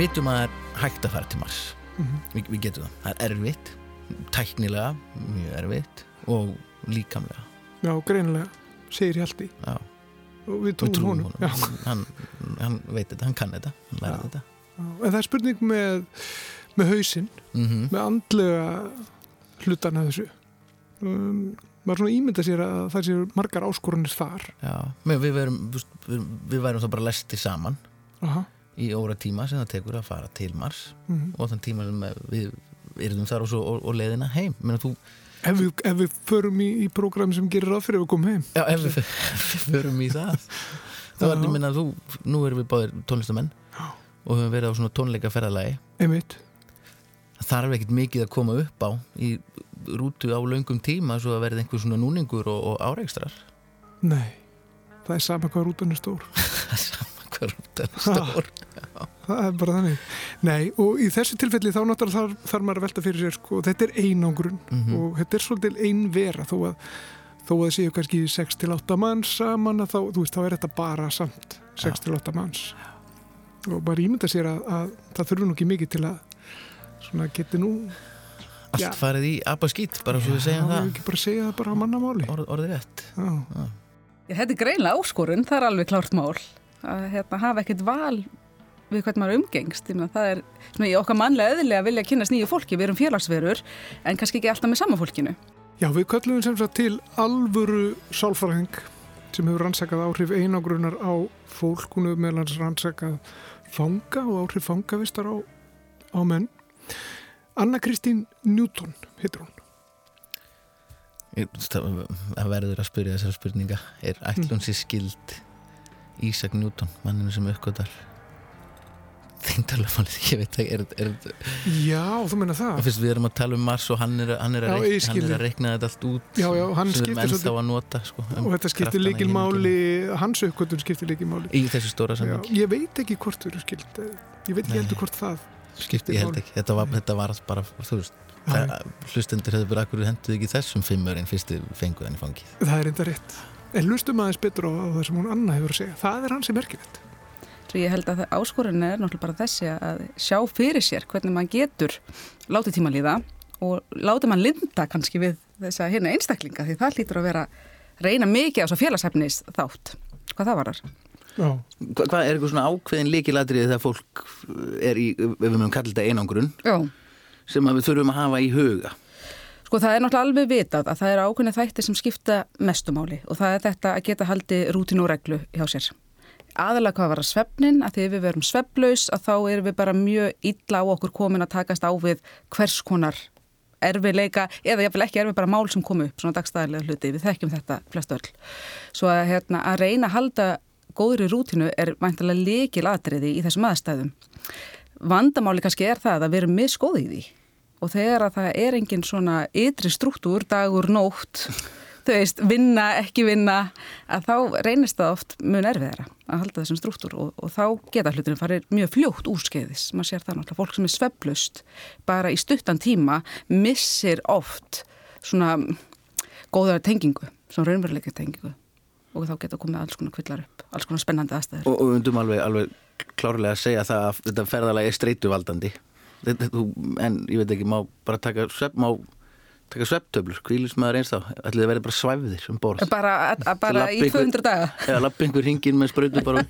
Við vitum að það er hægt að fara til Mars
Mhm.
Vi, Við getum það, það er erfitt tæknilega, mjög erfitt og líkamlega
Já, greinilega, segir Hjalti
Já.
og við
Við
trúum
trúum
honum Já.
hann, hann veit þetta, hann kann þetta hann lærði þetta
Já, En það er spurning með, með hausinn,
mm
með andlega hlutan af þessu. Um, maður svona ímynda sér að það séu margar áskorunir þar.
Já, við, verum, við, værum þá bara lesti saman
Aha.
Í óra tíma sem það tekur að fara til Mars
Mhm.
og þann tíma sem við erum þar og, svo, og, og leiðina heim Menna, þú,
Ef við, ef við förum í, í prógram sem gerir ráð fyrir að við komum heim.
Já, ef við, við förum í það þá er
Já.
þetta minna þú nú erum við báðir tónlistamenn og höfum verið á svona tónleika ferðalagi
Einmitt.
það þarf ekkert mikið að koma upp á í rútu á löngum tíma svo að verði einhver svona núningur og, og áreikstrar
Nei, það er sama hvað rútan er stór.
það er sama stór
Það er bara þannig. Nei, og í þessu tilfelli þá náttúrulega þarf, þarf maður að velta fyrir sér, sko, þetta er einangrun
Mhm.
og þetta er svolítið ein vera þó að þó að það séu kannski 6-8 manns saman að þá, þú veist, þá er þetta bara samt 6-8 manns. Og bara ímynda sér að, að það þurfi nú ekki mikið til að svona geti nú
allt
Já.
farið í abaskýt bara svo við segjum
það.
það
ekki bara segja það bara á mannamáli.
Orð, orðið rétt.
Já.
Ég, þetta er greinlega áskorun, það er alveg klárt mál að hérna, hafa ekkert val við hvernig maður umgengst. Ég meina, það er svona, í okkar mannlega eðli að vilja kynast nýju fólki. Við erum félagsverur en kannski ekki alltaf með sama fólkinu.
Já, við köllum sem sagt til alvöru sálfræðing sem hefur rannsakað áhrif einangrunar á fólk, hún hefur meðlans rannsakað fanga og áhrif fangavistar á, á menn. Anna Kristín Newton heitir hún.
Það verður að spyrja þessar spurninga. Er ætlun sér skild Ísak Newton, manninu sem uppgötar þingdarlefalið, ég veit ekki er, er,
Já, þú meina það.
fyrst við erum að tala um Mars og hann er, hann er,
Já,
að, reikna, hann er að reikna þetta allt út
Já, já, hann
sem við erum ennþá að nota sko, um
Og þetta skiptir
kraftana í
líkil
himninum.
máli, hans uppgötun skiptir líkil máli.
í þessu stóra samhengi
ég veit ekki hvort þau eru skild. Ég veit ekki heldur hvort það
skiptir, ég held ekki, þetta var, þetta var bara þú veist, hlustendur hefur bara akkur henduð ekki þessum fimmurinn fyrstu fengur hann í fangið
Það er enda rétt. En hlustum aðeins betur á, það sem hún Anna hefur að segja. Það er hann sem merkilegt.
Svo ég held að áskorun er náttúrulega bara þessi að sjá fyrir sér hvernig maður getur látið tíma líða og látið mann linda kannski við þess að hérna einstaklinga því það hlýtur að vera reyna mikið á svo félagshefnis þátt. Hvað það varar?
Já.
Hva, hvað er eitthvað svona ákveðin líkiladrið þegar fólk er í, ef við mögum kalla þetta einangrun
Já.
sem að við þurfum að hafa í huga
Sko það er náttúrulega alveg vitað að það er ákveðin þættir sem skipta mestumáli og það er þetta að geta haldi rútin og reglu hjá sér. Aðalega hvað var að svefnin, að því við verum sveflaus að þá erum við bara mjög illa á okkur komin að takast á við hvers konar erfiðleika eða jáfnvel ekki erfið bara mál sem komu upp, svona dagstæðilega hluti, við þekkjum þetta flest öll. Svo að, hérna, að reyna að halda góðri rútinu er væntalega lekil atriði í þessum aðstæðum. Vandamáli kannski er það að við erum miskóðið í því og þegar að það er engin svona ytri struktúr, dagur, nótt, þau veist, vinna, ekki vinna, að þá reynist það oft mjög nerviðara að halda þessum struktúr og, og þá geta hlutinu farið mjög fljótt úrskeiðis. Man sér það náttúrulega, fólk sem er sveflust bara í stuttan tíma missir oft svona góðara tengingu, svona raunveruleika tengingu og þá geta komið alls konar kvillar upp, alls konar spennandi aðstæður.
Og, og undum alveg, alveg klárlega að segja það að þetta ferðalagi er þú, en ég veit ekki, má bara taka svepp, má taka svepptöflur, kvílusmaður eins þá? Ætli þið verði bara svæfðir um borð?
Bara, að, að bara í 200 daga?
Eða lappi einhver hringin með spröytu bara.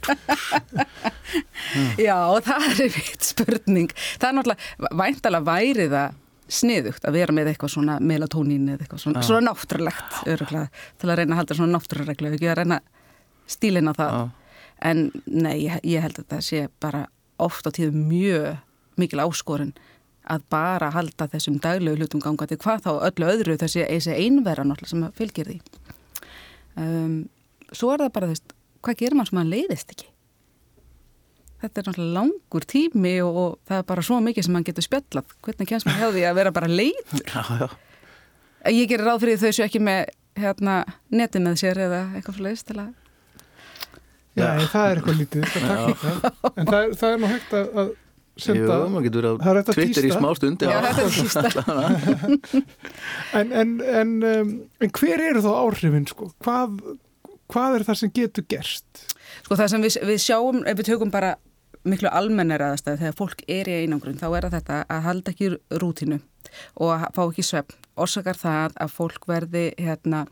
Já, það er vitt spurning. Það er náttúrulega, væntalega væri það sniðugt að vera með eitthvað svona melatonín eða eitthvað svona, svona náttúrulegt til að reyna að halda svona náttúrureglu. Ekki að reyna stílina það.
Já.
en nei, ég, ég held að það sé bara oft á tíðu mjög mikil áskorun að bara halda þessum daglegu hlutum gangandi hvað þá öllu öðru þessi, þessi einverra náttúrulega sem fylgir því. Um, svo er það bara þess hvað gerir mann sem mann leiðist ekki? Þetta er náttúrulega langur tími og, og það er bara svo mikið sem mann getur spjallað. Hvernig kemst maður hjá því að vera bara leiður?
Já, já,
ég gerir ráð fyrir þau séu ekki með hérna, neti með sér eða eitthvað fyrir leiðist til að
Nei, það er eitthvað lítið, það takk En það, er- það er nú hægt að, að
jú,
senda
maður getur
er
verið á Twitter í smá stund
Já, þetta er sísta.
En, en, en, um, en hver eru þá áhrifin, sko? Hvað, hvað er það sem getur gerst?
Sko það sem við, við sjáum, ef við tökum bara miklu almennar aðstæði þegar fólk er í einangrun, þá er þetta að halda ekki rútinu og að fá ekki svefn. Orsakar það að fólk verði hérna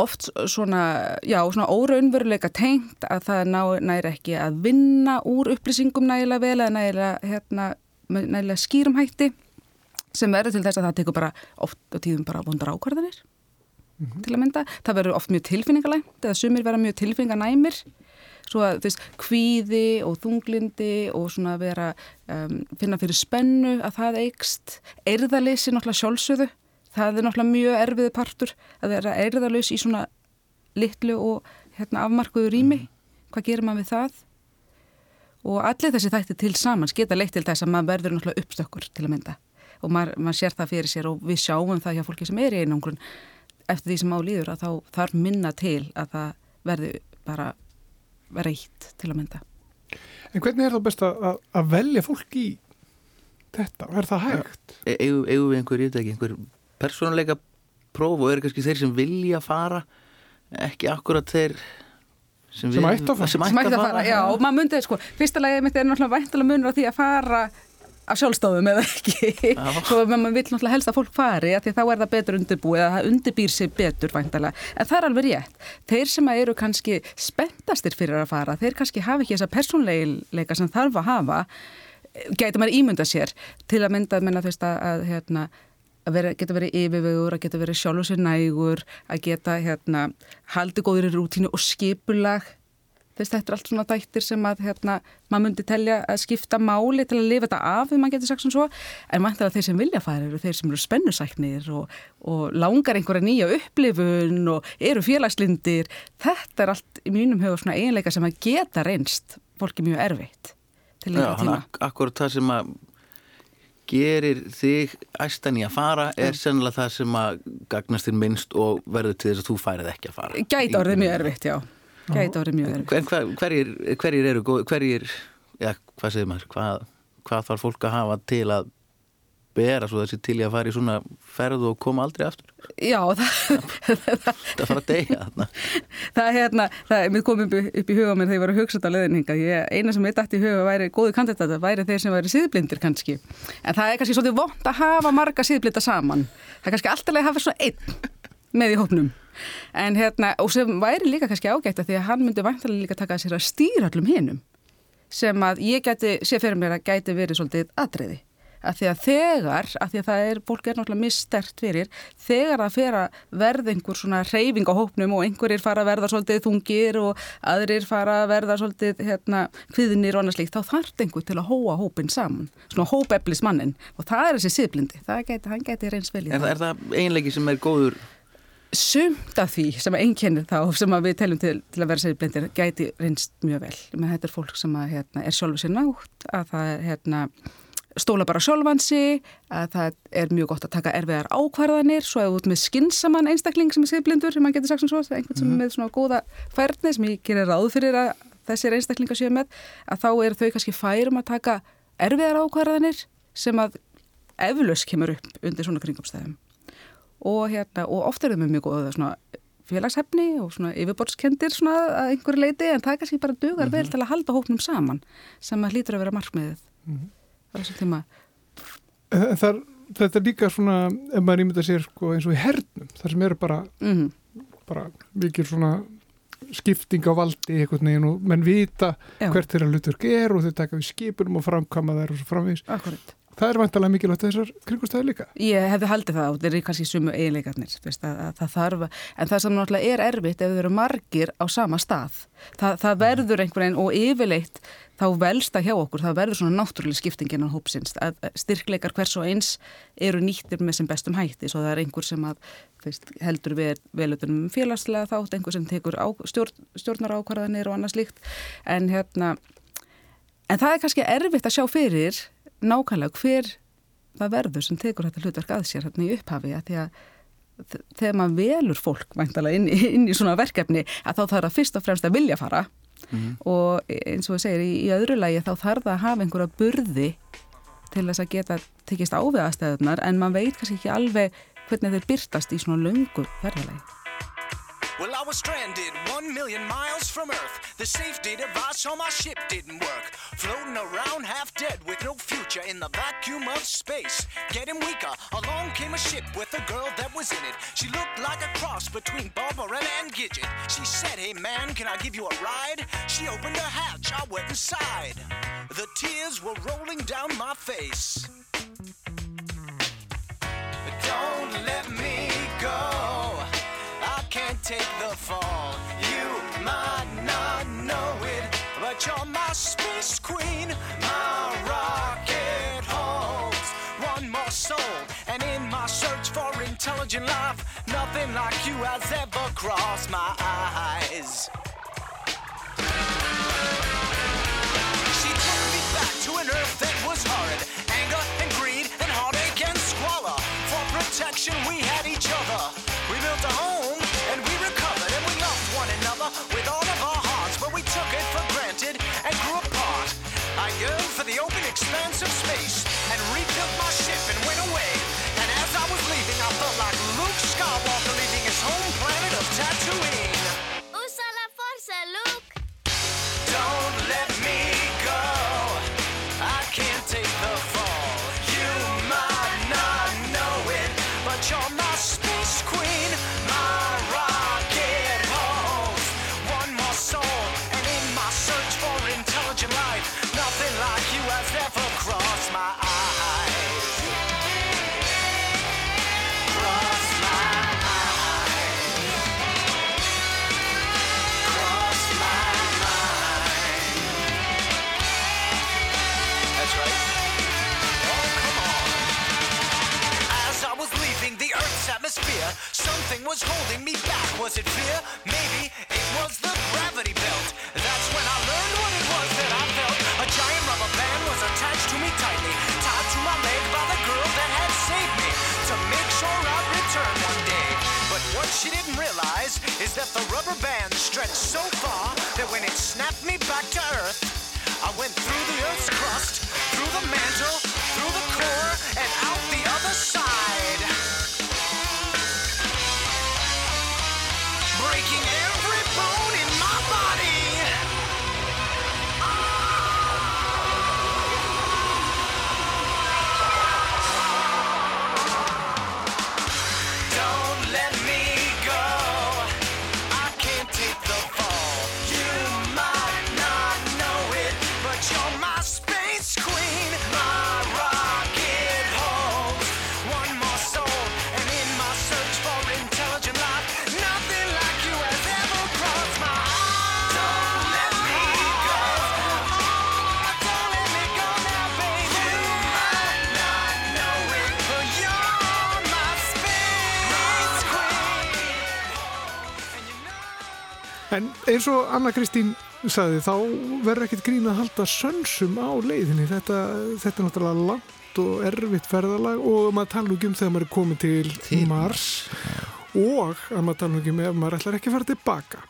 oft svona, já, svona óraunveruleika tengt að það ná, næri ekki að vinna úr upplýsingum nægilega vel eða nægilega, hérna, nægilega skýrum hætti sem verður til þess að það tekur bara oft á tíðum bara vondar ákvarðanir til að mynda. Það verður oft mjög tilfinningalægt eða sumir vera mjög tilfinninganæmir. Svo að þú veist, kvíði og þunglindi og svona vera um, finna fyrir spennu að það eikst erðaleysi náttúrulega sjálfsögðu það er náttúrulega mjög erfiði partur að vera erðalaus í svona litlu og hérna afmarkuðu rými hvað gerir maður við það og allir þessi þætti til samans geta leitt til þess að maður verður náttúrulega uppstökkur til að mynda og maður, maður sér það fyrir sér og við sjáum það hjá fólki sem er í einangrun eftir því sem á líður að þá þarf minna til að það verði bara reitt til að mynda.
En hvernig er það best að, að- velja fólk í þetta? Er það hægt?
E- eigum eigum við einhver, ég veit ekki, einhver persónuleika próf og eru kannski þeir sem vilja fara ekki akkurat þeir sem,
Sem ættu að fara.
sem
ætti að fara, já, og maður myndi, sko, fyrsta lagi mitt er náttúrulega væntalega munur á því að fara af sjálfstofum eða ekki. Svo að maður vill náttúrulega helst að fólk fari að því þá er það betur undirbúið eða það undirbýr sig betur væntalega, en það er alveg rétt. Þeir sem eru kannski spenntastir fyrir að fara, þeir kannski hafa ekki þessa persónleika sem þarf að hafa gæti maður ímynda sér til að mynda, þú veist að, að hérna að vera, geta verið yfirvegur, að geta verið sjálfur sér nægur, að geta hérna, haldi góður í rútínu og skipulag. Þess þetta er allt svona dættir sem að hérna, maður myndi telja að skipta máli til að lifa þetta af, ef maður getur sagt svona svo. En mæntilega þeir sem vilja fara eru þeir sem eru spennusæknir og, og langar einhverja nýja upplifun og eru félagslindir. Þetta er allt í mínum huga svona eiginleika sem að geta reynst fólki mjög erfitt til
hann
tíma.
ak akkurat það sem að gerir þig æstan í að fara er sennilega það sem að gagnast þér minnst og verður til þess að þú færið ekki að fara.
Gæti orðið mjög erfitt, já. Gæti orðið mjög erfitt.
En hver, hverjir, hverjir eru hverjir, já, hvað segir maður, hvað, hvað þarf fólk að hafa til að bera svo þessi til í að fara í svona ferð og koma aldrei aftur?
Já, það,
Það fara að deyja þarna.
það er hérna, það er mér komið upp, í huga mér þegar ég var að hugsa þetta leðninga. Ég, eina sem ég dætti í huga væri góði kandidata, væri þeir sem væri síðblindir kannski. En það er kannski svolítið vond að hafa marga síðblinda saman. Það er kannski alltaf að hafa svona einn með í hópnum. En hérna, og sem væri líka kannski ágætt að því að hann myndi væntalega líka taka að sér að stýra allum hinum. Sem að ég geti, sé fyrir mér að gæti verið svolítið atriði. Að því að þegar, að því að það er, fólk er náttúrulega misstert fyrir, þegar það fer að verða einhver svona reyfing á hópnum og einhverjir fara að verða svolítið þungir og aðrir fara að verða svolítið hérna kviðnir og annað slíkt, þá þarf einhver til að hóa hópin saman, svona hópeflis mannin og það er þessi siðblindi, það geti, hann geti reyns vel í
Er, það- er það eiginleiki sem er góður?
Sumt af því sem einkennir þá sem að við teljum til, til að vera siðblindir gæti reynst mjög vel. Men þetta er fólk sem að, hérna, er sjálfu sér nátt, að það er hérna, stóla bara sjálfansi, að það er mjög gott að taka erfiðar ákvarðanir, svo að út með skinsaman einstakling sem er siðblindur, sem maður getur sagt sem svo, er einhvern sem er með svona góða færni sem ég gerir ráð fyrir að þessir einstaklingar séu með, að þá eru þau kannski færum að taka erfiðar ákvarðanir sem að eflaus kemur upp undir svona kringumstæðum. Og, hérna, og oft er þau með mjög góða félagshefni og svona yfirborðskendir svona að einhverju leiti en það kannski bara dugar vel til að halda hópnum saman sem að hlýtur að vera markmiðið á þessum tíma
En þar, þetta er líka svona, ef maður ímynda sér sko, eins og í hernum, þar sem eru bara,
mm
bara mikil svona skipting á valdi einhvern veginn og menn vita
Já.
hvert þeirra hlutverk er og þau taka við skipunum og framkama þær og svo framvegis.
Akkurat.
Það er vantalega mikilvægt þessar kringustæði líka.
Ég hefði haldið það og þeir eru kannski sumu eiginleikarnir veist, að, að það þarf, að- en það sem náttúrulega er erfitt ef þau eru margir á sama stað. Það, það verður einhvern veginn og yfirleitt þá velst það hjá okkur það verður svona náttúrulega skiptingin á hópsins að að styrkleikar hvers og eins eru nýttir með sem bestum hætti. Svo það er einhver sem að veist, heldur við velutunum félagslega þátt einhver sem tekur á, stjórn, stjórnar ákvarðanir og annað slíkt. En hérna en það er kannski erfitt að sjá fyrir nákvæmlega hver það verður sem tekur þetta hlutverk að sér hérna í upphafi að því að þegar maður velur fólk væntalega inn, inn í svona verkefni að þá þarf það fyrst og fremst að vilja fara og eins og við segir í, í öðru lagi þá þarf það að hafa einhverja burði til þess að geta tekist á við aðstæðunar en maður veit kannski ekki alveg hvernig þeir byrtast í svona löngu ferðalagi.
Well, I was stranded one million miles from Earth. The safety device on my ship didn't work. Floating around half dead with no future in the vacuum of space. Getting weaker, along came a ship with a girl that was in it. She looked like a cross between Barbara and Gidget. She said, Hey man, can I give you a ride? She opened her hatch, I went inside. The tears were rolling down my face. Take the fall. You might not know it, but you're my space queen. My rocket holds one more soul, and in my search for intelligent life, nothing like you has ever crossed my eyes. She took me back to an earth that was horrid. Anger and greed and heartache and squalor. For protection, we had of space was holding me back. Was it fear? Maybe it was the gravity belt. That's when I learned what it was that I felt. A giant rubber band was attached to me tightly, tied to my leg by the girl that had saved me to make sure I'd return one day. But what she didn't realize is that the rubber band stretched so far that when it snapped me back to Earth,
eins og Anna Kristín sagði, þá verður ekkert grín að halda sönsum á leiðinni. Þetta, þetta er náttúrulega langt og erfitt ferðalag og maður tala um þegar maður er komið til,
Til
Mars og að maður tala um ef maður ætlar ekki að fara tilbaka.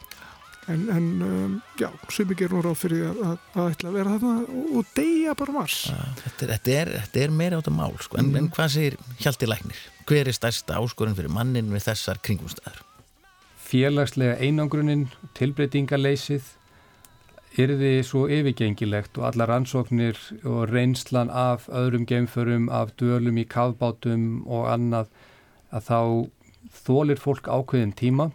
En, en um, já, sumi gerum ráð fyrir að, að, að ætla að vera þarna og, deyja bara Mars.
Þetta er, þetta er, þetta er meira átt að mál sko. en, en hvað segir Hjalti Læknir? Hver er stærsta áskorun fyrir mannin við þessar kringumstæður?
Félagslega einangrunin, tilbreytingaleysið yrði svo yfirgengilegt og alla rannsóknir og reynslan af öðrum geimförum, af dölum í kafbátum og annað að þá þólir fólk ákveðin tíma.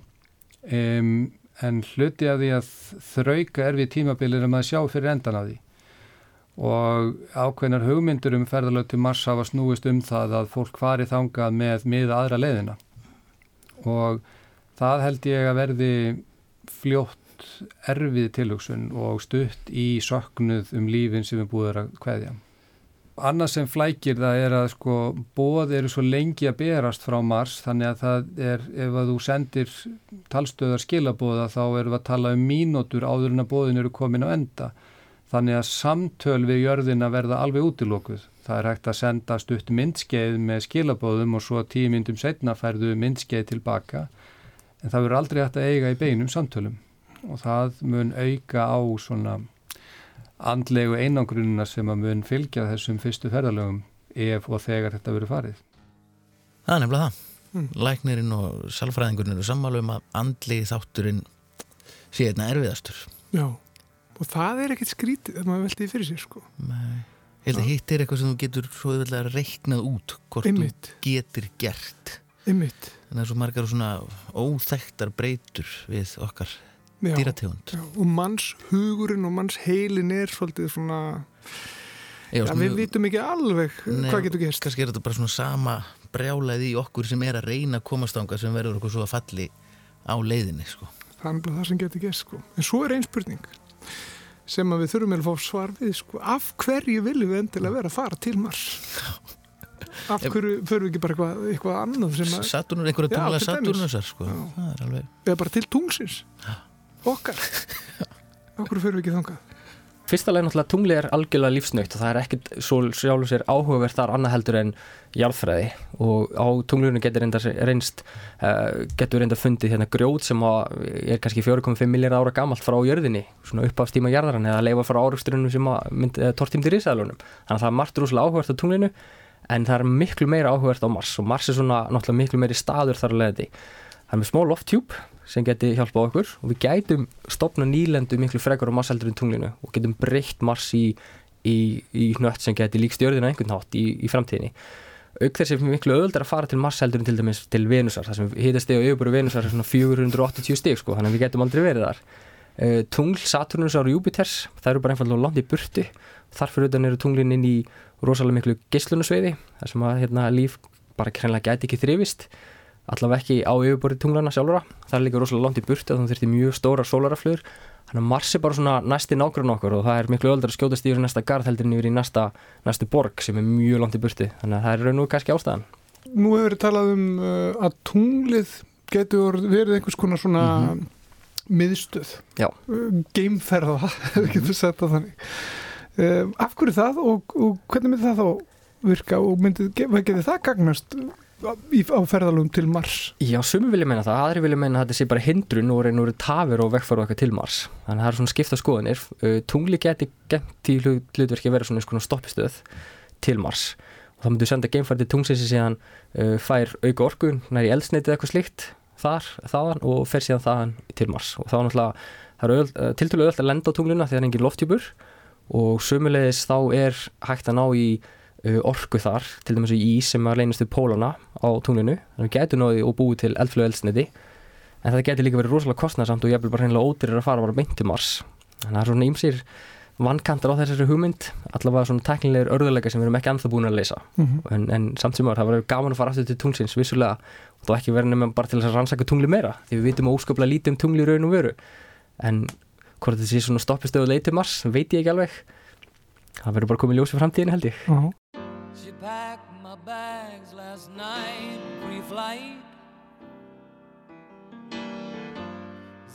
Um, en hluti af því að þrauka er við tímabilir að maður sjá fyrir endan af því. Og ákveðnar hugmyndur um ferðalög til Mars hafa snúist um það að fólk fari þangað með miða aðra leiðina. Og það held ég að verði fljótt erfið tilhugsun og stutt í söknuð um lífin sem er búið að kveðja. Annað sem flækir það er að sko bóð eru svo lengi að berast frá Mars þannig að það er ef að þú sendir talstöðar skilabóða þá erum við að tala um mínútur áður en að bóðin eru komin á enda. Þannig að samtöl við jörðina verða alveg útilókuð. Það er hægt að senda stutt myndskeið með skilabóðum og svo tíu myndum setna færðu myndskeið tilbaka en það verður aldrei hægt að eiga í beinum samtölum og það mun auka á svona andlegu einangrunina sem að mun fylgja þessum fyrstu ferðalögum ef og þegar þetta verður farið.
Það er nefnilega það.
Mm.
Læknirinn og salfræðingurinn eru sammálu um að andli þátturinn sé einna erfiðastur.
Já, og það er ekkert skrítið þegar maður veltið fyrir sér, sko.
Nei. Held að hitt er eitthvað sem þú getur svo auðvitað reiknað út hvort
Einmitt.
þú getur gert.
Einmitt.
Það er svo margar svona óþekktar breytur við okkar
Já.
dýrategund.
Já, og manns hugurinn og manns heilin er svolítið svona
Já,
Já,
svona-
við vitum ekki alveg
Nei,
hvað getur gerst.
Kannski er þetta bara svona sama brjálaði í okkur sem er að reyna að komast ánga sem verður okkur svo að falli á leiðinni sko.
Er bara það sem getur gerst sko. En svo er einn spurning sem að við þurfum að fá svar við sko. Af hverju viljum við endilega vera að fara til Mars? Af hverju förum við ekki bara eitthvað, eitthvað annað sem að...
Saturnur, einhverja tungla. Saturnusar sko. það er alveg
Eða bara til tungsins. Okkar. Af hverju förum við ekki þangað?
Fyrsta leið náttúrulega tungli er algjörlega lífsnöytt og það er ekkert svo sjálfur sér áhugavert þar annað heldur en jarðfræði og á tunglunum getur reynda reynst uh, getur reynda fundið hérna grjót sem er kannski 4,5 miljardar ára gamalt frá jörðinni, svona uppafstíma jarðaran eða leifa frá áraugsturinn sem mynd, uh, tortímdi risaðalunum. Þannig að það er margt rúslega áhugavert á tunglinu en það er miklu meira áhugavert á Mars og Mars er svona náttúrulega miklu meiri staður þar að leiði. Það er með smá lofttjúp sem geti hjálpað okkur og við gætum stopna nýlendu miklu frekar á Mars heldur en tunglinu og getum breytt Mars í, í, í hnött sem geti líkst jörðina einhvern hátt í, í framtíðinni. Auk þess er miklu öðuldar að fara til Mars heldur en til dæmis til Venusar, þar sem hitasteg og yfirbúru Venusar er svona 480 stig sko, þannig að við getum aldrei verið þar. Uh, tungl, Saturnusar og Júpiters, það eru bara einfallega langt í burtu. Þar fyrir utan eru tunglin inn í rosalega miklu geislunusveiði, þar sem að hérna, líf bara krænlega gæti ekki þrifist allavega ekki á yfirborði tunglana sjálfura það er líka rosalega langt í burtu og það þurfti mjög stóra sólaraflöður þannig að Mars er bara svona næsti nágrunn okkur og það er miklu öldar að skjótast yfir næsta garð heldur en yfir í næsta, næstu borg sem er mjög langt í burtu þannig að það er raun og kannski ástæðan
Nú hefur verið talað um uh, að tunglið getur verið einhvers konar svona miðstöð.
Já.
Uh, Geimferða, ef við getum sett það þannig. Uh, af hverju það og, og hvernig myndi það þá virka og myndi, getið það gagnast á ferðalum til Mars?
Já, sumi vilja meina það, aðri vilja meina að þetta sé bara hindrun og reynur tafir og vegfæru okkar til Mars. Þannig að það er svona skipta skoðanir. Uh, tungli geti gent í hlut, hlutverki að vera svona, svona stoppistöð til Mars. Og það myndu senda geimfæri til tungsins sem síðan uh, fær auka orku nær í eldsneiti eða eitthvað slíkt þar, þaðan og fer síðan þaðan til Mars. Og þá náttúrulega, það er uh, tiltölu öll að lenda á tungluna þegar engin loftjúpur og sömulegis þá er hægt að ná í uh, orku þar, til dæmis í ís sem er leynast við pólana á tunglinu. Þannig að við getum náði og búið til eldflögu eldsneiti en það getur líka verið rosalega kostnarsamt og ég vil bara hreinlega ódýrir að fara bara til Mars. Þannig að það er svona ýmsir vankantar á þessari hugmynd allavega svona teknilegir örðuleika sem við erum ekki anþá búin að leysa.
Mhm.
en, en samt sem ára það verður gaman að fara aftur til tunglsins vissulega. Og þá ekki verður nema bara til að rannsaka tungli meira því við vitum óskaplega lítið um tungli í raun og veru. En hvort þetta sé svona stoppistöð og leið til Mars veit ég ekki alveg það verður bara komið ljós í framtíðin held ég
Já.
She packed my bags last night, pre-flight.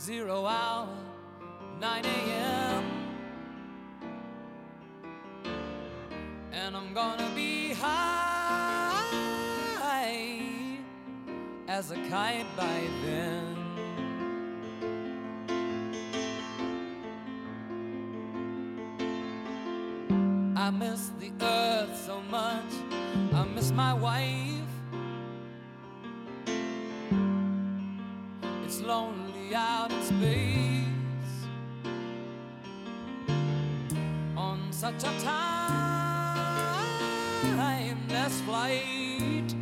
zero hour, 9 a.m. And I'm gonna be high as a kite by then. I miss the earth so much. I miss my wife. It's lonely out in space on such a timeless flight.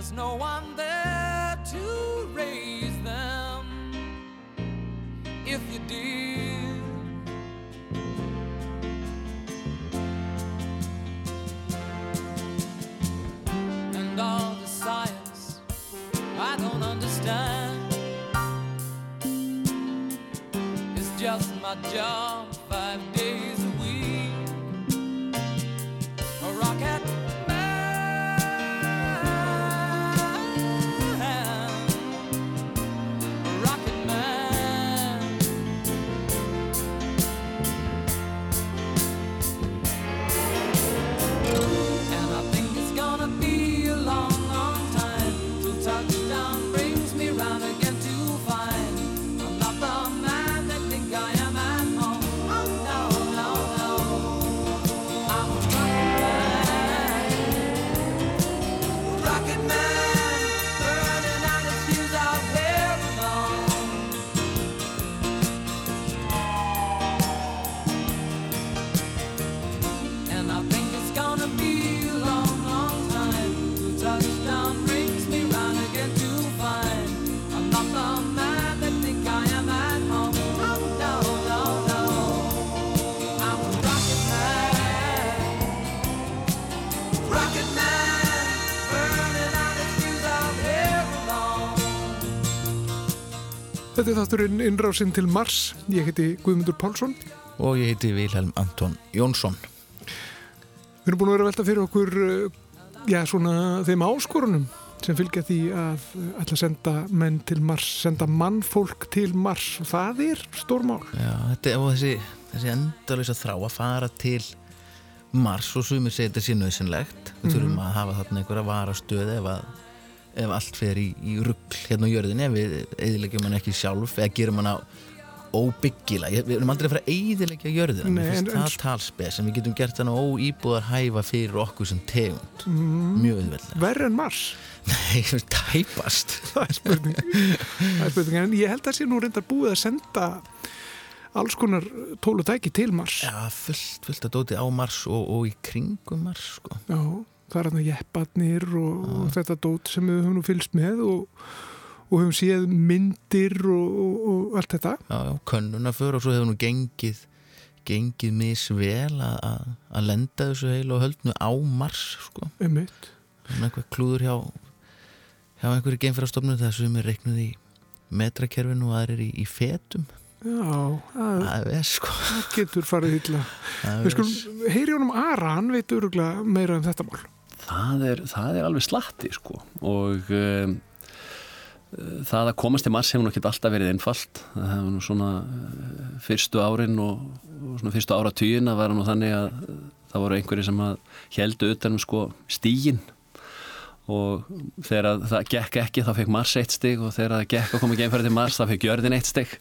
There's no one there to raise them. If you did, and all the science I don't understand. It's just my job five days a week. A rocket
Þetta er þátturinn innrásinn til Mars. Ég heiti Guðmundur Pálsson.
Og ég heiti Vilhelm Anton Jónsson.
Við erum búin að vera að velta fyrir okkur uh, já, svona þeim áskorunum sem fylgja því að uh, ætla að senda menn til Mars, senda mannfólk til Mars það er stórmál.
Já, þetta er þessi, þessi endalösa þrá að fara til Mars og sumir segir þetta sé nöðsynlegt. Við þurfum
Mhm.
að hafa þarna einhverja varastöð ef, að, ef allt fer í, í ruggl hérna á jörðinni, ef við eðilegjum hann ekki sjálf eða gerum hann á óbyggilega. Ég- Við erum aldrei að fara að eðilegja jörðina.
Nei, en-
það talspes en við getum gert hann óýbúðar hæfa fyrir okkur sem tegund.
Mm.
Mjög auðveldlega.
Verri en Mars.
Nei, tæpast.
það er spurning. það er spurning. En ég held að sé nú reyndar búið að senda alls konar tól og tæki til Mars.
Já, fullt, fullt að dóti á Mars og, og í kringum Mars, sko.
Já, það er hann að jepparnir og, og þetta dót sem við höfum nú fylgst með og, og höfum séð myndir og, og, og allt þetta.
Já, já, könnuna fyrir og svo hefur nú gengið gengið misvel að- lenda þessu heil og höldnu á Mars, sko. Eitthvað klúður hjá hjá einhverju geimfærastofnum þessu sem er reiknuð í metrakerfinu og aðrir í, í fetum.
Já, það,
er sko.
það getur farið.
Það
Við skulum heyri honum Ara, hann veit öruglega meira um þetta mál.
Það er, það er alveg slatti sko. Og um, það að komast til Mars hefur nú ekki alltaf verið einfalt. Það hefur nú svona uh, fyrstu árin og, og svona fyrstu ára tíuna var nú þannig að uh, það voru einhverju sem að heldu utanum sko stígin og þegar að það gekk ekki þá fekk Mars eitt stig og þegar það gekk að koma geimfæri til Mars þá fekk Jörðin eitt stig.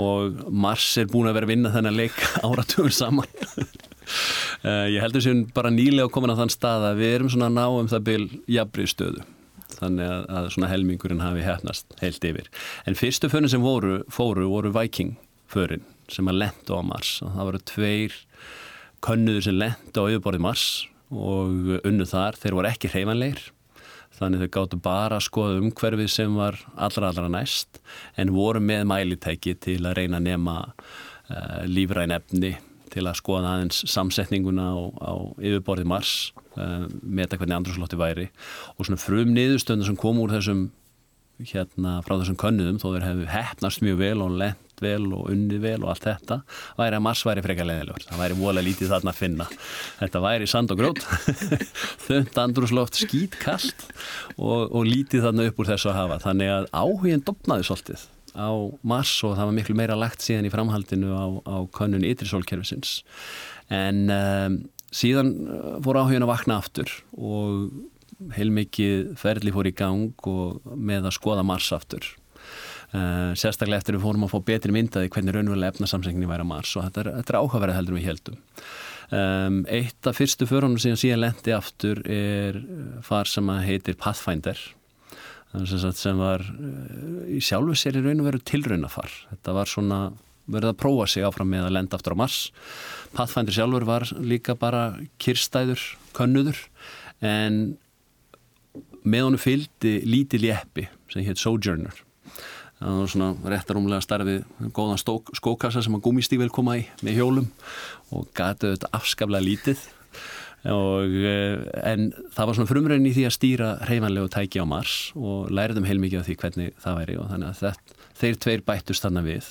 Og Mars er búin að vera að vinna þennan leik áratugur saman ég heldur sem bara nýlega komin á þann stað að við erum svona náum það byl jafnbrið stöðu. Þannig að, að svona helmingurinn hafi hefnast heilt yfir. En fyrstu förin sem voru, fóru voru Viking förin sem að lendu á Mars. Og það voru tveir könnuður sem lendu á yfirborði Mars og unnu þar, þeir voru ekki hreyfanleir þannig þau gáttu bara að skoða umhverfið sem var allra allra næst en voru með mælitæki til að reyna að nema uh, lífræn efni til að skoða aðeins samsetninguna á, á yfirborði Mars uh, meta hvernig andrúrslótti væri. Og svona frum niðurstöndar sem kom úr þessum hérna frá þessum könnuðum þó þeir hefðu hefnast mjög vel og lent vel og unnið vel og allt þetta væri að Mars væri frekar leðilegur það væri vola lítið þarna að finna. Þetta væri sand og grót þönd andrúsloft skýt kallt og, og lítið þarna upp úr þessu að hafa. Þannig að áhugin dopnaði svolítið á Mars og það var miklu meira lagt síðan í framhaldinu á, á könnun ytrisólkerfisins. En um, síðan fór áhugin að vakna aftur og heilmikið ferli fór í gang og með að skoða Mars aftur. Uh, sérstaklega eftir við fórum að fá betri myndaði hvernig raunverulega efnasamsengni væri að Mars og þetta er, er áhugaverið heldur við heldum um, Eitt af fyrstu förunum síðan síðan lendi aftur er far sem heitir Pathfinder sem var uh, í sjálfu sér í raun og veru tilraunafar. Þetta var svona verið að prófa sig áfram með að lenda aftur á Mars. Pathfinder sjálfur var líka bara kyrstæður, könnuður en með honum fylgdi lítil jeppi sem heit Sojourner. Það var svona réttarúmlega starfið góðan skókassa sem að gúmistík vel koma í með hjólum og gætu þetta afskaflega lítið og, en það var svona frumröðin í því að stýra hreyfanlegu tæki á Mars og læriðum heilmikið af því hvernig það væri og þannig að þetta, þeir tveir bættust þannig við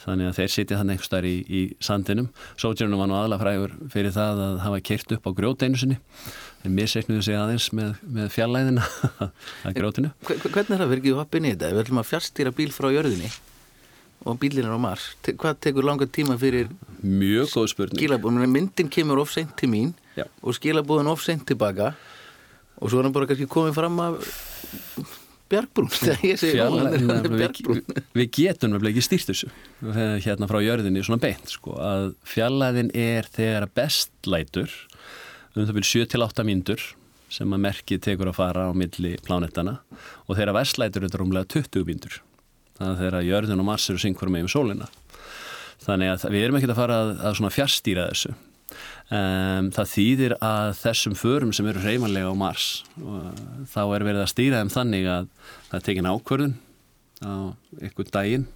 þannig að þeir sitja þannig einhver starf í, í sandinum Sojourner var nú aðla frægur fyrir það að hafa kert upp á grjóteinu sinni en mér segnuðu sig aðeins með, með fjallæðina að grótinu.
Hvernig er það fyrir ekki hoppin í þetta? Við ætlum að fjárstýra bíl frá jörðinni og bílinn er á Mars. Te hvað tekur langa tíma fyrir
Mjög góð spurning.
Myndin kemur of seint til mín
Já.
og skilabúðin of seint tilbaka. Og svo er hann bara kannski komið fram af Björgbrún
við, við getum nefnilega ekki stýrt þessu. Hérna frá jörðinni svona beint sko, að fjallæðin er þegar bestlætur um það byrju 7-8 mínútur sem að merkið tekur að fara á milli plánettana og þeirra verslætur er rúmlega 20 mínútur. Þannig að þeirra jörðin og Mars eru syngur með um sólina. Þannig að við erum ekki að fara að, að svona fjárstýra þessu um, það þýðir að þessum förum sem eru reymanlega á Mars þá er verið að stýra þeim þannig að það er tekin ákvörðun á ykkur daginn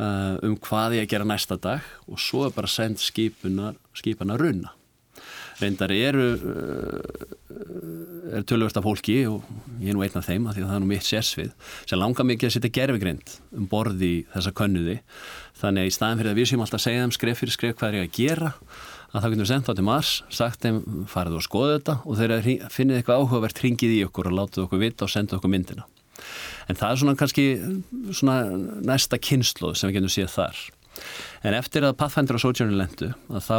uh, um hvað ég að gera næsta dag og svo er bara sendt skipunar, skipana runna. Reyndar eru er tölvörst af fólki og ég er nú einn af þeim að því að það er nú mitt sérsvið sem langar mikið að setja gerfigrind um borði þessa könnuði. Þannig að í staðin fyrir að við séum alltaf að segja þeim skref fyrir skref hvað er ég að gera að það getum við sendt á til Mars sagt þeim farið og skoðu þetta og þegar finnið eitthvað áhugavert ringið í okkur og látið okkur vita og senda okkur myndina en það er svona kannski svona næsta kynsluð sem við getum séð þar En eftir að Pathfinder og Sojourner lendu að þá